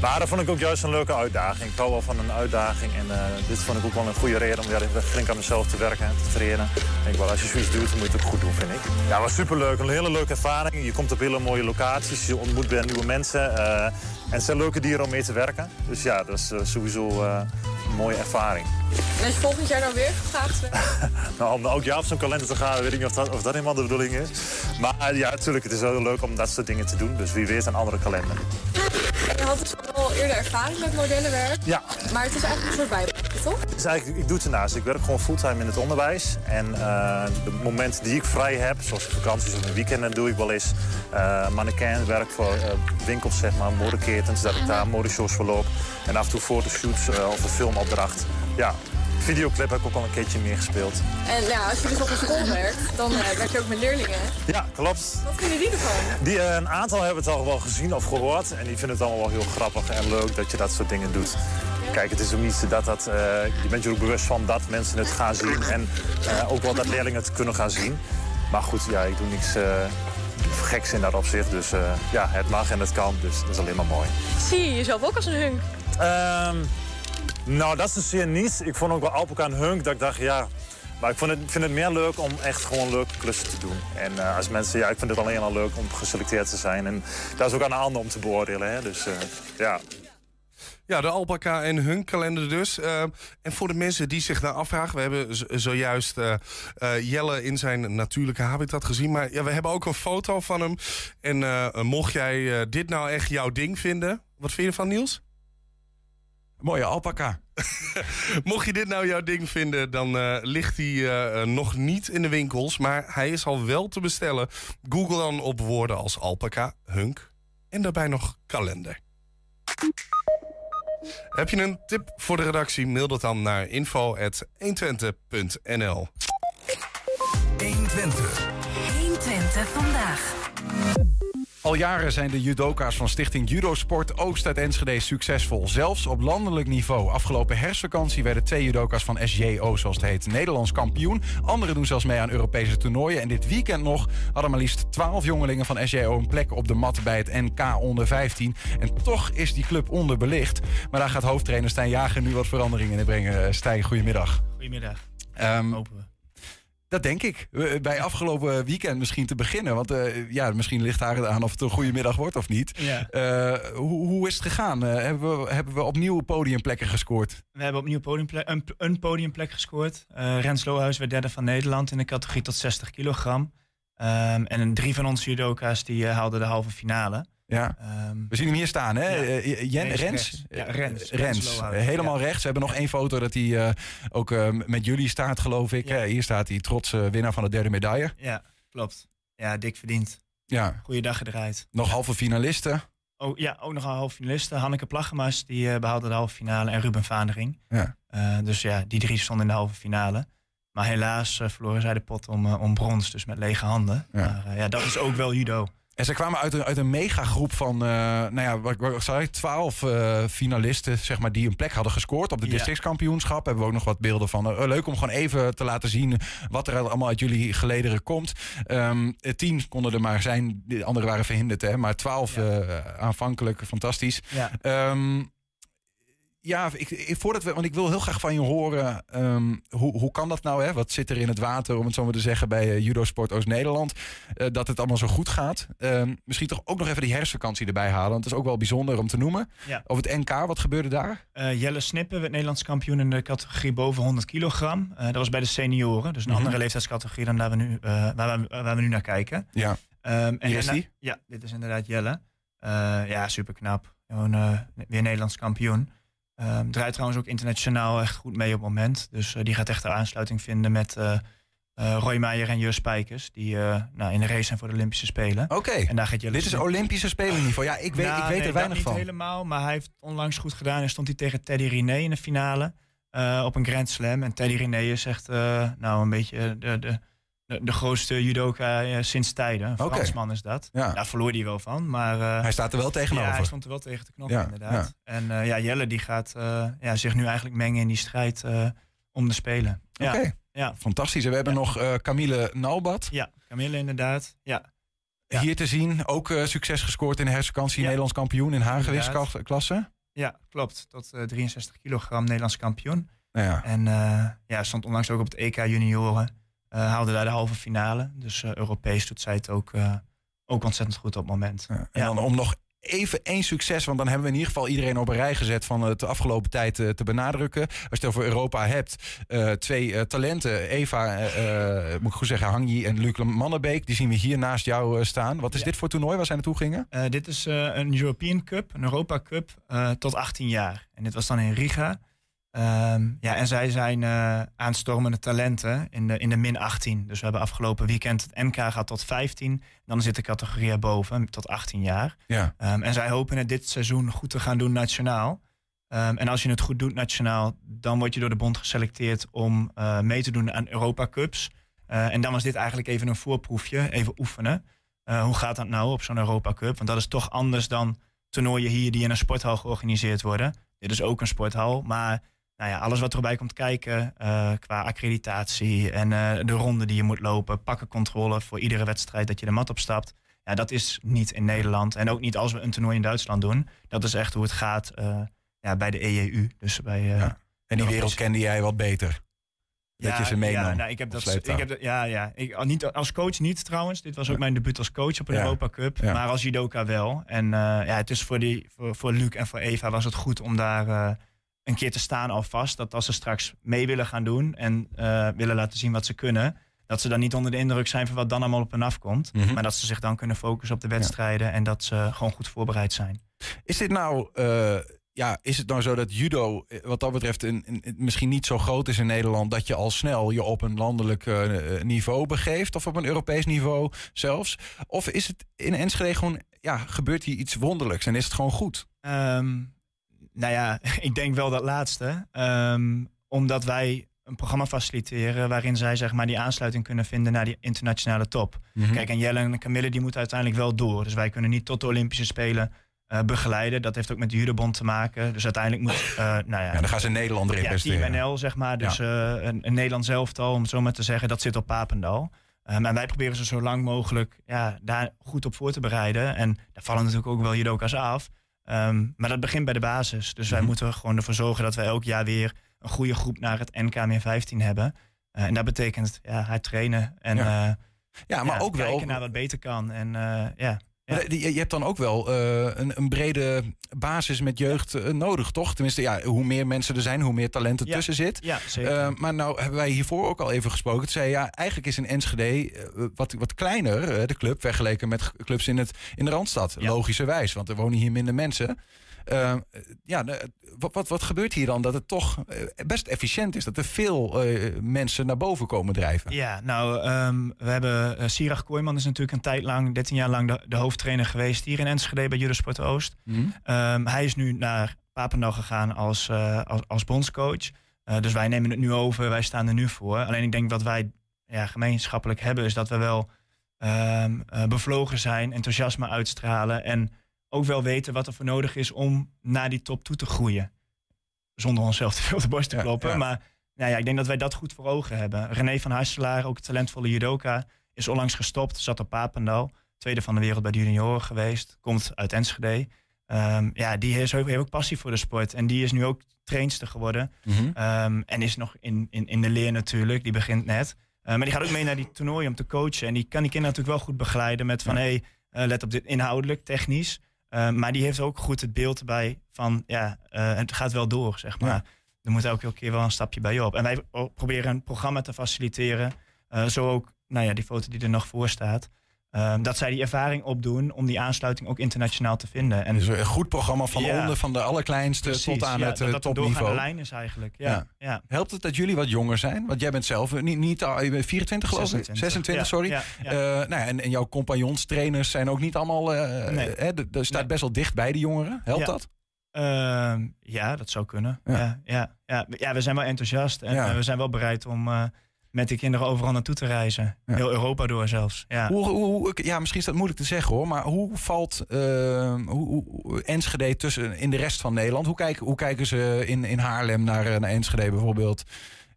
Maar dat vond ik ook juist een leuke uitdaging. Ik hou wel van een uitdaging. En eh, dit vond ik ook wel een goede reden om weer flink aan mezelf te werken en te trainen. Ik wel, als je zoiets doet, dan moet je het ook goed doen, vind ik. Ja, was superleuk. Een hele leuke ervaring. Je komt op hele mooie locaties. Je ontmoet weer nieuwe mensen. eh, en het zijn leuke dieren om mee te werken. Dus ja, dat is eh, sowieso een mooie ervaring. En als je volgend jaar dan weer werd? Nou, om elk jaar op zo'n kalender te gaan, weet ik niet of dat, of dat helemaal de bedoeling is. Maar ja, natuurlijk, het is wel leuk om dat soort dingen te doen. Dus wie weet een andere kalender. Had dus al eerder ervaring met modellenwerk. Ja, Maar het is eigenlijk een soort bijbaantje, toch? Dus eigenlijk, ik doe het ernaast. Ik werk gewoon fulltime in het onderwijs. En eh, de momenten die ik vrij heb, zoals vakanties of een weekenden, doe ik wel eens uh, mannequinwerk voor uh, winkels, zeg maar, modeketens, dat ik daar modeshows verloop. En af en toe fotoshoots uh, of een filmopdracht. Ja, videoclip heb ik ook al een keertje meer gespeeld. En ja, als je dus op een school werkt, dan uh, werk je ook met leerlingen. Ja, klopt. Wat vinden die ervan? Die, uh, een aantal hebben het al wel gezien of gehoord. En die vinden het allemaal wel heel grappig en leuk dat je dat soort dingen doet. Kijk, het is ook niet dat dat... Uh, je bent je ook bewust van dat mensen het gaan zien. En ook wel dat leerlingen het kunnen gaan zien. Maar goed, ja, ik doe niks geks in dat opzicht. Dus ja, het mag en het kan. Dus dat is alleen maar mooi. Zie je jezelf ook als een hunk? Um, nou, dat is dus zeer niet. Ik vond ook wel Alpaca en Hunk dat ik dacht, ja... Maar ik vind het meer leuk om echt gewoon leuke klussen te doen. En uh, als mensen, ja, ik vind het alleen al leuk om geselecteerd te zijn. En dat is ook aan de ander om te beoordelen, hè. Dus uh, ja. Ja, de alpaca en hun kalender dus. Uh, en voor de mensen die zich daar afvragen... we hebben zojuist Jelle in zijn natuurlijke habitat gezien... maar ja, we hebben ook een foto van hem. En mocht jij dit nou echt jouw ding vinden... wat vind je ervan, Niels? Mooie alpaca. Mocht je dit nou jouw ding vinden, dan uh, ligt hij uh, nog niet in de winkels. Maar hij is al wel te bestellen. Google dan op woorden als alpaca, hunk en daarbij nog kalender. Heb je een tip voor de redactie? Mail dat dan naar info.120.nl 120. 120 vandaag. Al jaren zijn de judoka's van stichting Judosport Oost uit Enschede succesvol. Zelfs op landelijk niveau. Afgelopen herfstvakantie werden twee judoka's van SJO, zoals het heet, Nederlands kampioen. Anderen doen zelfs mee aan Europese toernooien. En dit weekend nog hadden maar liefst 12 jongelingen van SJO een plek op de mat bij het NK onder 15. En toch is die club onderbelicht. Maar daar gaat hoofdtrainer Stijn Jager nu wat veranderingen in brengen. Stijn, goedemiddag. Goedemiddag. Um, Hopen we. Dat denk ik. Bij afgelopen weekend misschien te beginnen. Want uh, ja, misschien ligt daar aan of het een goede middag wordt of niet. Ja. Uh, hoe, hoe, is het gegaan? Uh, hebben, we, hebben we opnieuw podiumplekken gescoord? We hebben opnieuw podiumplek, een, een podiumplek gescoord. Rens Lohuis werd derde van Nederland in de categorie tot 60 kilogram. Um, en drie van onze judoka's die haalden de halve finale. Ja. Um, we zien hem hier staan, hè? Ja. Uh, Jen, Rens? Ja, Rens. Rens. Rens. Helemaal rechts. We hebben nog één foto dat hij uh, ook uh, met jullie staat, geloof ik. hier staat hij, trots winnaar van de derde medaille. Ja, klopt. Ja, dik verdiend. Ja. Goeiedag gedraaid. Nog halve finalisten. Oh, ja, ook nog een halve finalisten. Hanneke Plaggemas, die behaalde de halve finale. En Ruben Vaandering. Ja. dus ja, die drie stonden in de halve finale. Maar helaas verloren zij de pot om, om brons, dus met lege handen. Ja. Maar ja, dat is ook wel judo. En ze kwamen uit een, uit een megagroep van, uh, nou ja, wat, wat zei ik, twaalf uh, finalisten, zeg maar, die een plek hadden gescoord op de ja. districtskampioenschap. Hebben we ook nog wat beelden van. Uh, leuk om gewoon even te laten zien wat er allemaal uit jullie gelederen komt. Um, tien konden er maar zijn, de anderen waren verhinderd, hè, maar twaalf ja. aanvankelijk, fantastisch. Ja. Um, ja, ik, ik, voordat we, want ik wil heel graag van je horen. Um, hoe, hoe kan dat nou? Hè? Wat zit er in het water, om het zo maar te zeggen, bij uh, Judo Sport Oost-Nederland? Uh, dat het allemaal zo goed gaat. Um, misschien toch ook nog even die herfstvakantie erbij halen. Want het is ook wel bijzonder om te noemen. Ja. Over het NK, wat gebeurde daar? Uh, Jelle Snippen werd Nederlands kampioen in de categorie boven 100 kilogram. dat was bij de senioren. Dus een -hmm. andere leeftijdscategorie dan waar we nu, waar we, waar we nu naar kijken. Ja. Um, en Hier is die? Ja, dit is inderdaad Jelle. ja, super knap. Gewoon weer Nederlands kampioen. Um, draait trouwens ook internationaal echt goed mee op het moment. Dus uh, die gaat echt een aansluiting vinden met uh, uh, Roy Meijer en Jus Spijkers. Die nou, in de race zijn voor de Olympische Spelen. Oké, okay. dit is Olympische Spelen niveau. Ja, ik weet, nou, ik weet nee, er weinig niet van. niet helemaal, maar hij heeft onlangs goed gedaan. En stond hij tegen Teddy Riné in de finale op een Grand Slam. En Teddy Riné is echt nou, een beetje de... de de, de, grootste judoka uh, sinds tijden. Een Fransman is dat. Ja. Daar verloor hij wel van. Maar, uh, hij staat er wel tegenover. Ja, hij stond er wel tegen te knoppen, ja, inderdaad. Ja. En uh, ja, Jelle die gaat ja, zich nu eigenlijk mengen in die strijd om de Spelen. Oké, okay. ja. fantastisch. En we hebben nog Camille Nalbat. Ja, Camille inderdaad. Ja. Hier te zien, ook succes gescoord in de herfstvakantie. Nederlands kampioen in haargewichtsklasse. Ja, klopt. Tot 63 kilogram Nederlands kampioen. Ja. En ja, stond onlangs ook op het EK junioren. Uh, haalde daar de halve finale. Dus uh, Europees doet zij het ook, uh, ook ontzettend goed op het moment. Ja, en dan om nog even één succes, want dan hebben we in ieder geval iedereen op een rij gezet van het de afgelopen tijd te benadrukken. Als je het over Europa hebt, twee talenten, Eva, moet ik goed zeggen, Hangyi en Luc Mannenbeek, die zien we hier naast jou staan. Wat is ja. dit voor toernooi waar zij naartoe gingen? dit is een European Cup, een Europa Cup tot 18 jaar. En dit was dan in Riga. Um, ja, en zij zijn uh, aanstormende talenten in de, in de min 18. Dus we hebben afgelopen weekend het MK gehad tot 15. Dan zit de categorie erboven, tot 18 jaar. Ja. Um, en zij hopen het dit seizoen goed te gaan doen nationaal. Um, en als je het goed doet nationaal, dan word je door de bond geselecteerd om uh, mee te doen aan Europa Cups. Uh, en dan was dit eigenlijk even een voorproefje, even oefenen. hoe gaat dat nou op zo'n Europa Cup? Want dat is toch anders dan toernooien hier die in een sporthal georganiseerd worden. Dit is ook een sporthal, maar nou ja, alles wat erbij komt kijken uh, qua accreditatie en uh, de ronde die je moet lopen, pakkencontrole voor iedere wedstrijd dat je de mat opstapt. Ja, dat is niet in Nederland en ook niet als we een toernooi in Duitsland doen. Dat is echt hoe het gaat uh, ja, bij de EEU. Dus bij, ja. En die wereld kende jij wat beter? Dat je ze meenam Ja, nou, ik heb dat, ik heb dat, ja, ja. Ik, niet, als coach niet trouwens. Dit was ook mijn debuut als coach op een Ja. Europa Cup. Ja. Maar als judoka wel. En eh, ja, het is voor, die, voor, voor Luc en voor Eva was het goed om daar eh, een keer te staan alvast. Dat als ze straks mee willen gaan doen en eh, willen laten zien wat ze kunnen. Dat ze dan niet onder de indruk zijn van wat dan allemaal op hen afkomt. Mhm. Maar dat ze zich dan kunnen focussen op de wedstrijden. En dat ze gewoon goed voorbereid zijn. Is dit nou, eh, ja, is het nou zo dat judo eh, wat dat betreft een, een- misschien niet zo groot is in Nederland dat je al snel je op een landelijk niveau begeeft of op een Europees niveau zelfs? Of is het in Enschede gewoon, ja, gebeurt hier iets wonderlijks en is het gewoon goed? Ehm, nou ja, ik denk wel dat laatste. Ehm, omdat wij een programma faciliteren waarin zij zeg maar, die aansluiting kunnen vinden naar die internationale top. Mhm. Kijk, en Jelle en Camille die moeten uiteindelijk wel door. Dus wij kunnen niet tot de Olympische Spelen eh, begeleiden. Dat heeft ook met de judobond te maken. Dus uiteindelijk moet, eh, nou ja, Ja, dan gaan ze in Nederland ja, representeren. Team NL, zeg maar. Dus eh, een, een Nederlands elftal, om het zo maar te zeggen, dat zit op Papendal. Um, en wij proberen ze zo lang mogelijk ja, daar goed op voor te bereiden. En daar vallen natuurlijk ook wel judoka's af. Ehm, maar dat begint bij de basis. Dus wij Mhm. moeten er gewoon ervoor zorgen dat wij elk jaar weer een goede groep naar het NK meer 15 hebben. Eh, en dat betekent ja, hard trainen. En Ja. eh, Ja, maar ook wel. kijken naar wat beter kan. En eh, ja. Je, hebt dan ook wel eh, een, een brede basis met jeugd eh, nodig, toch? Tenminste, ja, hoe meer mensen er zijn, hoe meer talent er Ja. tussen zit. Ja, zeker. Eh, maar nou hebben wij hiervoor ook al even gesproken. Toen zei ja, eigenlijk is een Enschede wat, wat kleiner, de club, vergeleken met clubs in, het, in de Randstad. Logischerwijs, want er wonen hier minder mensen. Eh, ja, wat, wat, wat gebeurt hier dan? Dat het toch eh, best efficiënt is. Dat er veel eh, mensen naar boven komen drijven. Ja, nou, ehm, we hebben uh, Sirach Kooijman is natuurlijk een tijd lang, 13 jaar lang, de, de hoofdtrainer geweest hier in Enschede bij Judosport Oost. Mhm. Ehm, hij is nu naar Papendal gegaan als, als, als bondscoach. Dus wij nemen het nu over, wij staan er nu voor. Alleen ik denk wat wij ja, gemeenschappelijk hebben, is dat we wel ehm, bevlogen zijn, enthousiasme uitstralen en ook wel weten wat er voor nodig is om naar die top toe te groeien. Zonder onszelf te veel op de borst te kloppen. ja. Maar nou ja, ik denk dat wij dat goed voor ogen hebben. René van Hasselaar, ook een talentvolle judoka, is onlangs gestopt, zat op Papendal. Tweede van de wereld bij de junioren geweest. Komt uit Enschede. Ehm, ja, die is heeft ook passie voor de sport. En die is nu ook trainster geworden. Mhm. Ehm, en is nog in, in, in de leer natuurlijk. Die begint net. Eh, maar die gaat ook mee naar die toernooien om te coachen. En die kan die kinderen natuurlijk wel goed begeleiden met van... Ja. hey, eh, let op dit inhoudelijk, technisch. Eh, maar die heeft ook goed het beeld erbij van... ja, eh, het gaat wel door, zeg maar. Ja. Er moet elke keer wel een stapje bij je op. En wij proberen een programma te faciliteren. Eh, zo ook, nou ja, die foto die er nog voor staat. Ehm, dat zij die ervaring opdoen om die aansluiting ook internationaal te vinden. En Dus een goed programma van Ja. onder, van de allerkleinste Precies, tot aan ja, het dat eh, dat topniveau. lijn is eigenlijk. Ja, ja. Helpt het dat jullie wat jonger zijn? Want jij bent zelf eh, niet, niet al- je bent 24 geloof ik? 26. 26, Ja, sorry. Eh, nou ja, en, en jouw compagnons, trainers zijn ook niet allemaal... eh Nee. hè, de- Er staat best wel dicht bij de jongeren. Helpt dat? Ehm, ja, dat zou kunnen. Ja. Ja. Ja, ja, we zijn wel enthousiast en eh, we zijn wel bereid om eh, met de kinderen overal naartoe te reizen. Ja. Heel Europa door zelfs. Ja. Hoe, hoe, ja, misschien is dat moeilijk te zeggen hoor. Maar hoe valt eh, hoe, hoe- Enschede tussen in de rest van Nederland? Hoe kijken, hoe kijken ze in, in Haarlem naar, eh, naar Enschede bijvoorbeeld?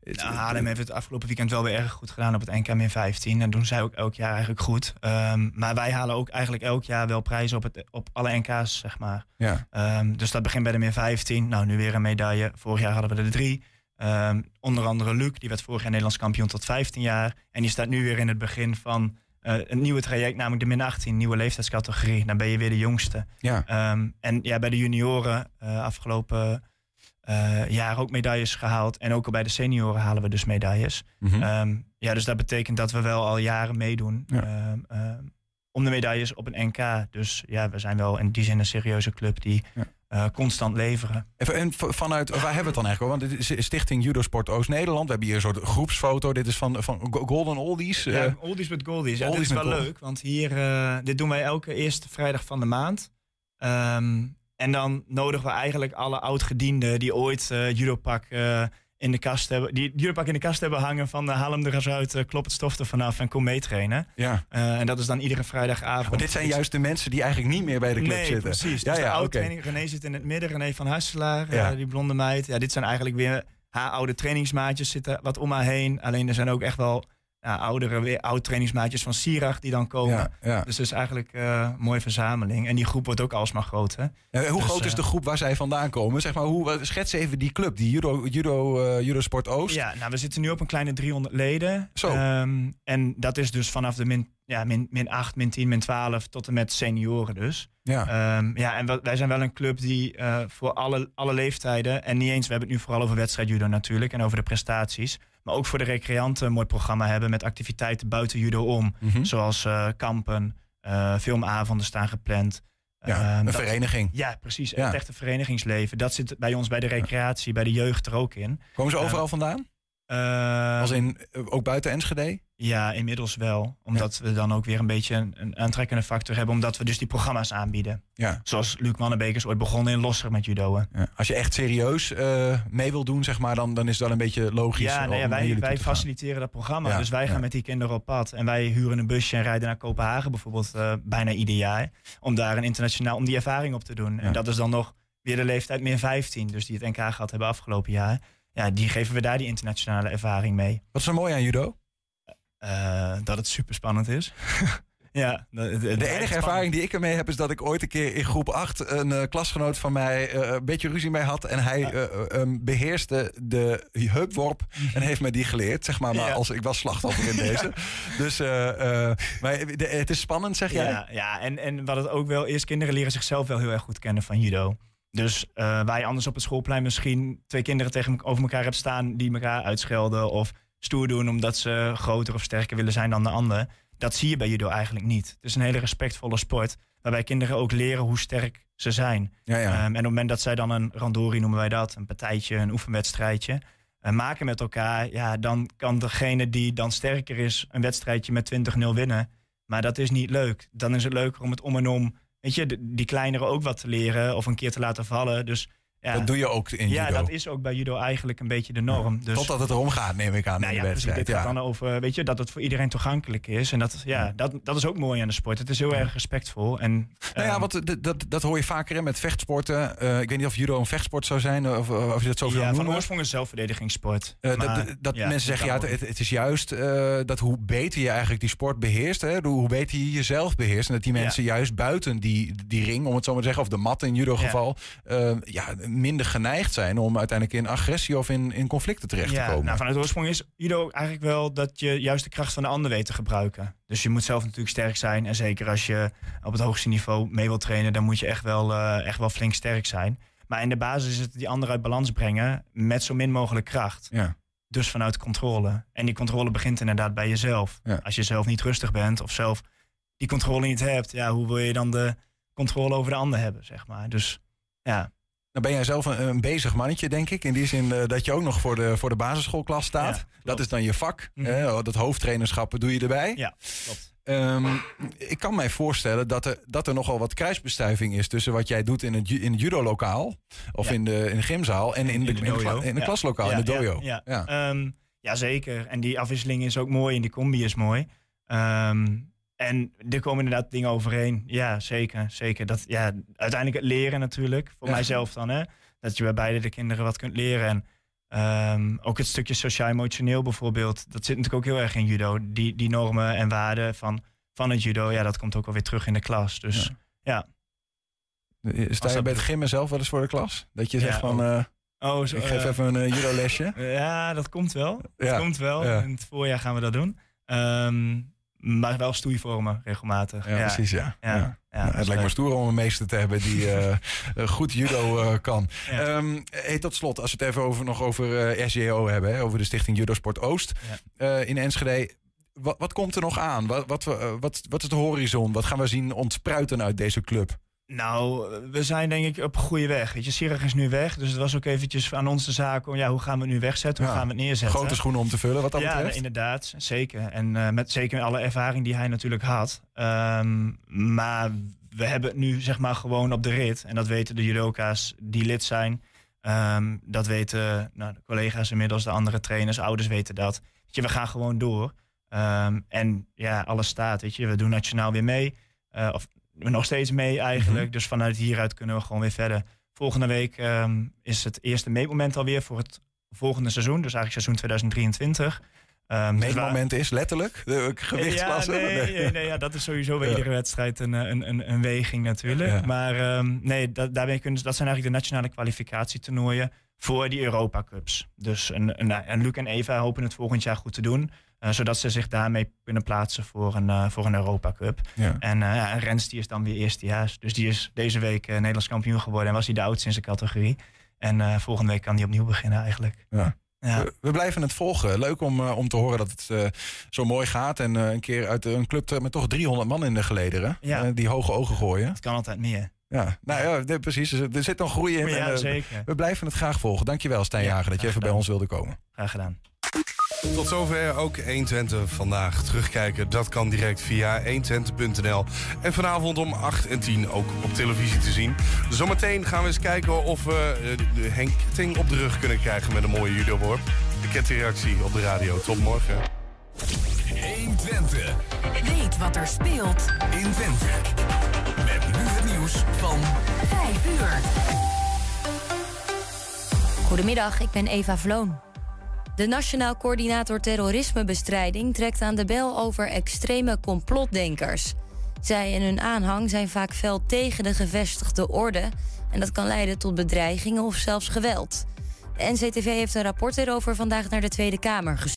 Nou, Haarlem heeft het afgelopen weekend wel weer erg goed gedaan op het NK min 15. En doen zij ook elk jaar eigenlijk goed. Ehm, maar wij halen ook eigenlijk elk jaar wel prijzen op, het, op alle NK's, zeg maar. Ja. Ehm, dus dat begint bij de min 15. Nou, nu weer een medaille. Vorig jaar hadden we er drie. Ehm, onder andere Luc, die werd vorig jaar Nederlands kampioen tot 15 jaar. En die staat nu weer in het begin van eh, een nieuwe traject, namelijk de min 18, nieuwe leeftijdscategorie. Dan ben je weer de jongste. Ja. Ehm, en ja, bij de junioren uh, afgelopen uh, jaar ook medailles gehaald. En ook al bij de senioren halen we dus medailles. Mhm. Mm -hmm. um, ja, dus dat betekent dat we wel al jaren meedoen. Ja. Om de medailles op een NK. Dus ja, we zijn wel in die zin een serieuze club die ja. Uh, constant leveren. Even, en vanuit, waar hebben we het dan eigenlijk over? Want dit is Stichting Judosport Oost-Nederland. We hebben hier een soort groepsfoto. Dit is van, van Golden Oldies. Ja, uh, Oldies met Goldies. Ja, oldies dit is wel gold. leuk, want hier, uh, dit doen wij elke eerste vrijdag van de maand. Um, en dan nodigen we eigenlijk alle oud-gedienden die ooit uh, judopak uh, in de kast hebben, die judopak in de kast hebben hangen van uh, haal hem er eens uit, uh, klop het stof er vanaf en kom meetrainen. Ja. Uh, en dat is dan iedere vrijdagavond. Maar dit zijn juist de mensen die eigenlijk niet meer bij de club nee, zitten. precies. Ja, dus ja, de oude okay. training, René zit in het midden, René van Hasselaar, ja. die blonde meid. Ja, dit zijn eigenlijk weer haar oude trainingsmaatjes zitten wat om haar heen. Alleen er zijn ook echt wel ja, oudere, weer oud trainingsmaatjes van Sirach die dan komen. Ja, ja. Dus het is eigenlijk eh, een mooie verzameling. En die groep wordt ook alsmaar groter. En hoe Dus, groot is eh, de groep waar zij vandaan komen? Zeg maar, hoe, schets even die club, die Judo, judo, eh, judo Sport Oost. Ja, nou, we zitten nu op een kleine 300 leden. Zo. Ehm, en dat is dus vanaf de min, ja, min, min 8, min 10, min 12 tot en met senioren dus. Ja. Ehm, ja, en wij zijn wel een club die eh, voor alle, alle leeftijden... en niet eens, we hebben het nu vooral over wedstrijd judo natuurlijk... en over de prestaties... maar ook voor de recreanten een mooi programma hebben... met activiteiten buiten judo om. Mhm. Zoals eh, kampen, eh, filmavonden staan gepland. Ja, Ehm, een dat- vereniging. Ja, precies. Ja. Het echte verenigingsleven. Dat zit bij ons bij de recreatie, bij de jeugd er ook in. Komen ze Eh, overal vandaan? Eh, Als in, eh, ook buiten Enschede? ja, inmiddels wel. Omdat we dan ook weer een beetje een, een aantrekkende factor hebben. Omdat we dus die programma's aanbieden. Ja. Zoals Luc Mannenbeek is ooit begonnen in Losser met judoën. Ja. Als je echt serieus eh, mee wil doen, zeg maar, dan, dan is het wel een beetje logisch. Ja, wij, wij gaan. faciliteren dat programma. Dus wij gaan met die kinderen op pad. En wij huren een busje en rijden naar Kopenhagen bijvoorbeeld bijna ieder jaar. Om daar een internationaal, om die ervaring op te doen. En dat is dan nog weer de leeftijd meer 15. Dus die het NK gehad hebben afgelopen jaar. Ja, die geven we daar die internationale ervaring mee. Wat is er mooi aan judo? Eh, dat het super spannend is. ja, de, De enige ervaring die ik ermee heb is dat ik ooit een keer in groep 8 een eh, klasgenoot van mij eh, een beetje ruzie mee had. En hij eh, um, beheerste de heupworp en heeft mij die geleerd. Zeg maar, maar Ja. als ik was slachtoffer in deze. Dus maar de- het is spannend, zeg jij? Ja, ja en, en wat het ook wel is, kinderen leren zichzelf wel heel erg goed kennen van judo. Dus eh waar je anders op het schoolplein misschien twee kinderen tegen, over elkaar hebt staan die elkaar uitschelden of stoer doen omdat ze groter of sterker willen zijn dan de ander. Dat zie je bij judo eigenlijk niet. Het is een hele respectvolle sport waarbij kinderen ook leren hoe sterk ze zijn. Ja, ja. Ehm, en op het moment dat zij dan een randori noemen wij dat, een partijtje, een oefenwedstrijdje, eh, maken met elkaar, ja, dan kan degene die dan sterker is een wedstrijdje met 20-0 winnen. Maar dat is niet leuk. Dan is het leuker om het om en om, weet je, die kleinere ook wat te leren of een keer te laten vallen. Dus ja, Dat doe je ook in ja, judo. dat is ook bij judo eigenlijk een beetje de norm. Dus, Totdat het erom gaat, neem ik aan, nou in ja, de precies. wedstrijd. Dit gaat Ja. dan over, weet je, dat het voor iedereen toegankelijk is. En dat, ja, dat, dat is ook mooi aan de sport. Het is heel erg respectvol. En, Nou ja, ehm, want dat, dat, hoor je vaker hè, met vechtsporten. Eh, ik weet niet of judo een vechtsport zou zijn, of, of je dat zo ja, van oorsprong is zelfverdedigingssport. Eh, Maar, dat dat ja, mensen zeggen, ja, het, is juist eh, dat hoe beter je eigenlijk die sport beheerst, hè, hoe beter je jezelf beheerst. En dat die Ja. mensen juist buiten die, die ring, om het zo maar te zeggen, of de mat in judo geval, eh, ja, minder geneigd zijn om uiteindelijk in agressie of in, in conflicten terecht ja, te komen. Nou, vanuit oorsprong is judo eigenlijk wel dat je juist de kracht van de ander weet te gebruiken. Dus je moet zelf natuurlijk sterk zijn. En zeker als je op het hoogste niveau mee wilt trainen, dan moet je echt wel, eh, echt wel flink sterk zijn. Maar in de basis is het die ander uit balans brengen met zo min mogelijk kracht. ja. Dus vanuit controle. En die controle begint inderdaad bij jezelf. Ja. Als je zelf niet rustig bent of zelf die controle niet hebt, ja, hoe wil je dan de controle over de ander hebben, zeg maar. Dus ja. Dan ben jij zelf een, een bezig mannetje, denk ik. In die zin eh, dat je ook nog voor de, voor de basisschoolklas staat. Ja, dat is dan je vak. Mhm. hè, dat hoofdtrainerschap doe je erbij. Ja, klopt. Ehm, ik kan mij voorstellen dat er, dat er nogal wat kruisbestuiving is tussen wat jij doet in het, in het judo-lokaal of Ja. in, de, in de gymzaal en in, de, in de, dojo. kla- in de Ja. klaslokaal, Ja, in de dojo. Ja. Ehm, ja, zeker. En die afwisseling is ook mooi en die combi is mooi. Ehm, en er komen inderdaad dingen overheen. Ja, zeker. zeker. Dat, ja, uiteindelijk het leren natuurlijk. Voor Ja. mijzelf dan. Hè? Dat je bij beide de kinderen wat kunt leren. En ehm, ook het stukje sociaal-emotioneel bijvoorbeeld. Dat zit natuurlijk ook heel erg in judo. Die, die normen en waarden van, van het judo. Ja, dat komt ook alweer terug in de klas. Dus Ja. ja. Eh, Sta je bij het gymmen zelf wel eens voor de klas? Dat je Ja, zegt van, eh, Oh, zo, ik geef eh, even een eh, judo-lesje. Ja, dat komt wel. Dat komt wel. In het voorjaar gaan we dat doen. Ehm, maar wel stoeivormen regelmatig. Ja, precies, ja. Ja, Ja. Nou, het is lijkt me stoer om een meester te hebben die eh, eh, goed judo eh, kan. Hey, tot slot, als we het even over, nog over eh, SJO hebben, hè, over de Stichting Judo Sport Oost in Enschede. Wat, wat komt er nog aan? Wat, wat, wat, wat is de horizon? Wat gaan we zien ontspruiten uit deze club? Nou, we zijn denk ik op goede weg. Weet je, Sirach is nu weg, dus het was ook eventjes aan ons de zaak om ja, hoe gaan we het nu wegzetten, hoe Ja, gaan we het neerzetten. Grote schoenen om te vullen, wat dat ja, betreft. inderdaad, zeker. En eh, met zeker alle ervaring die hij natuurlijk had. Ehm, maar we hebben het nu zeg maar gewoon op de rit. En dat weten de judoka's die lid zijn. Ehm, dat weten nou, de collega's inmiddels, de andere trainers, ouders weten dat. Weet je, we gaan gewoon door. Ehm, en ja, alles staat, weet je. We doen nationaal weer mee. Eh, of nog steeds mee eigenlijk. Mhm. Dus vanuit hieruit kunnen we gewoon weer verder. Volgende week ehm, is het eerste meetmoment alweer voor het volgende seizoen. Dus eigenlijk seizoen 2023. Ehm, dus waar- Meetmoment is letterlijk de gewichtsklasse. Ja, nee, nee, nee, ja, dat is sowieso bij Ja. iedere wedstrijd een, eh, een, een, een weging natuurlijk. Ja. Maar ehm, nee, dat, daarbij kunnen, dat zijn eigenlijk de nationale kwalificatietoernooien voor die Europa Cups. Dus een, een, nou, en Luc en Eva hopen het volgend jaar goed te doen. Eh, zodat ze zich daarmee kunnen plaatsen voor een, eh, voor een Europa Cup. Ja. En, eh, ja, en Rens die is dan weer eerstejaars. Dus die is deze week Nederlands kampioen geworden. En was hij de oudste in zijn categorie. En volgende week kan hij opnieuw beginnen eigenlijk. Ja. Ja. We, blijven het volgen. Leuk om, om te horen dat het zo mooi gaat. En een keer uit een club met toch 300 man in de gelederen. Ja. die hoge ogen gooien. Het kan altijd meer. Ja, nou ja, precies. Er er zit nog groei in. Ja, en. We blijven het graag volgen. Dankjewel, Stijn Ja, Jager, dat je even bij ons wilde komen. Graag gedaan. Tot zover ook 120 vandaag. Terugkijken, dat kan direct via 120.nl. En vanavond om 8 en 10 ook op televisie te zien. Zometeen gaan we eens kijken of we eh, Henk Ketting op de rug kunnen krijgen met een mooie judo-worp. De kettingreactie op de radio. Tot morgen. 120. Weet wat er speelt in Twente. Met nu het nieuws van 5 uur. Goedemiddag, ik ben Eva Vloon. De Nationaal Coördinator Terrorismebestrijding trekt aan de bel over extreme complotdenkers. Zij en hun aanhang zijn vaak fel tegen de gevestigde orde en dat kan leiden tot bedreigingen of zelfs geweld. De NCTV heeft een rapport erover vandaag naar de Tweede Kamer gestuurd.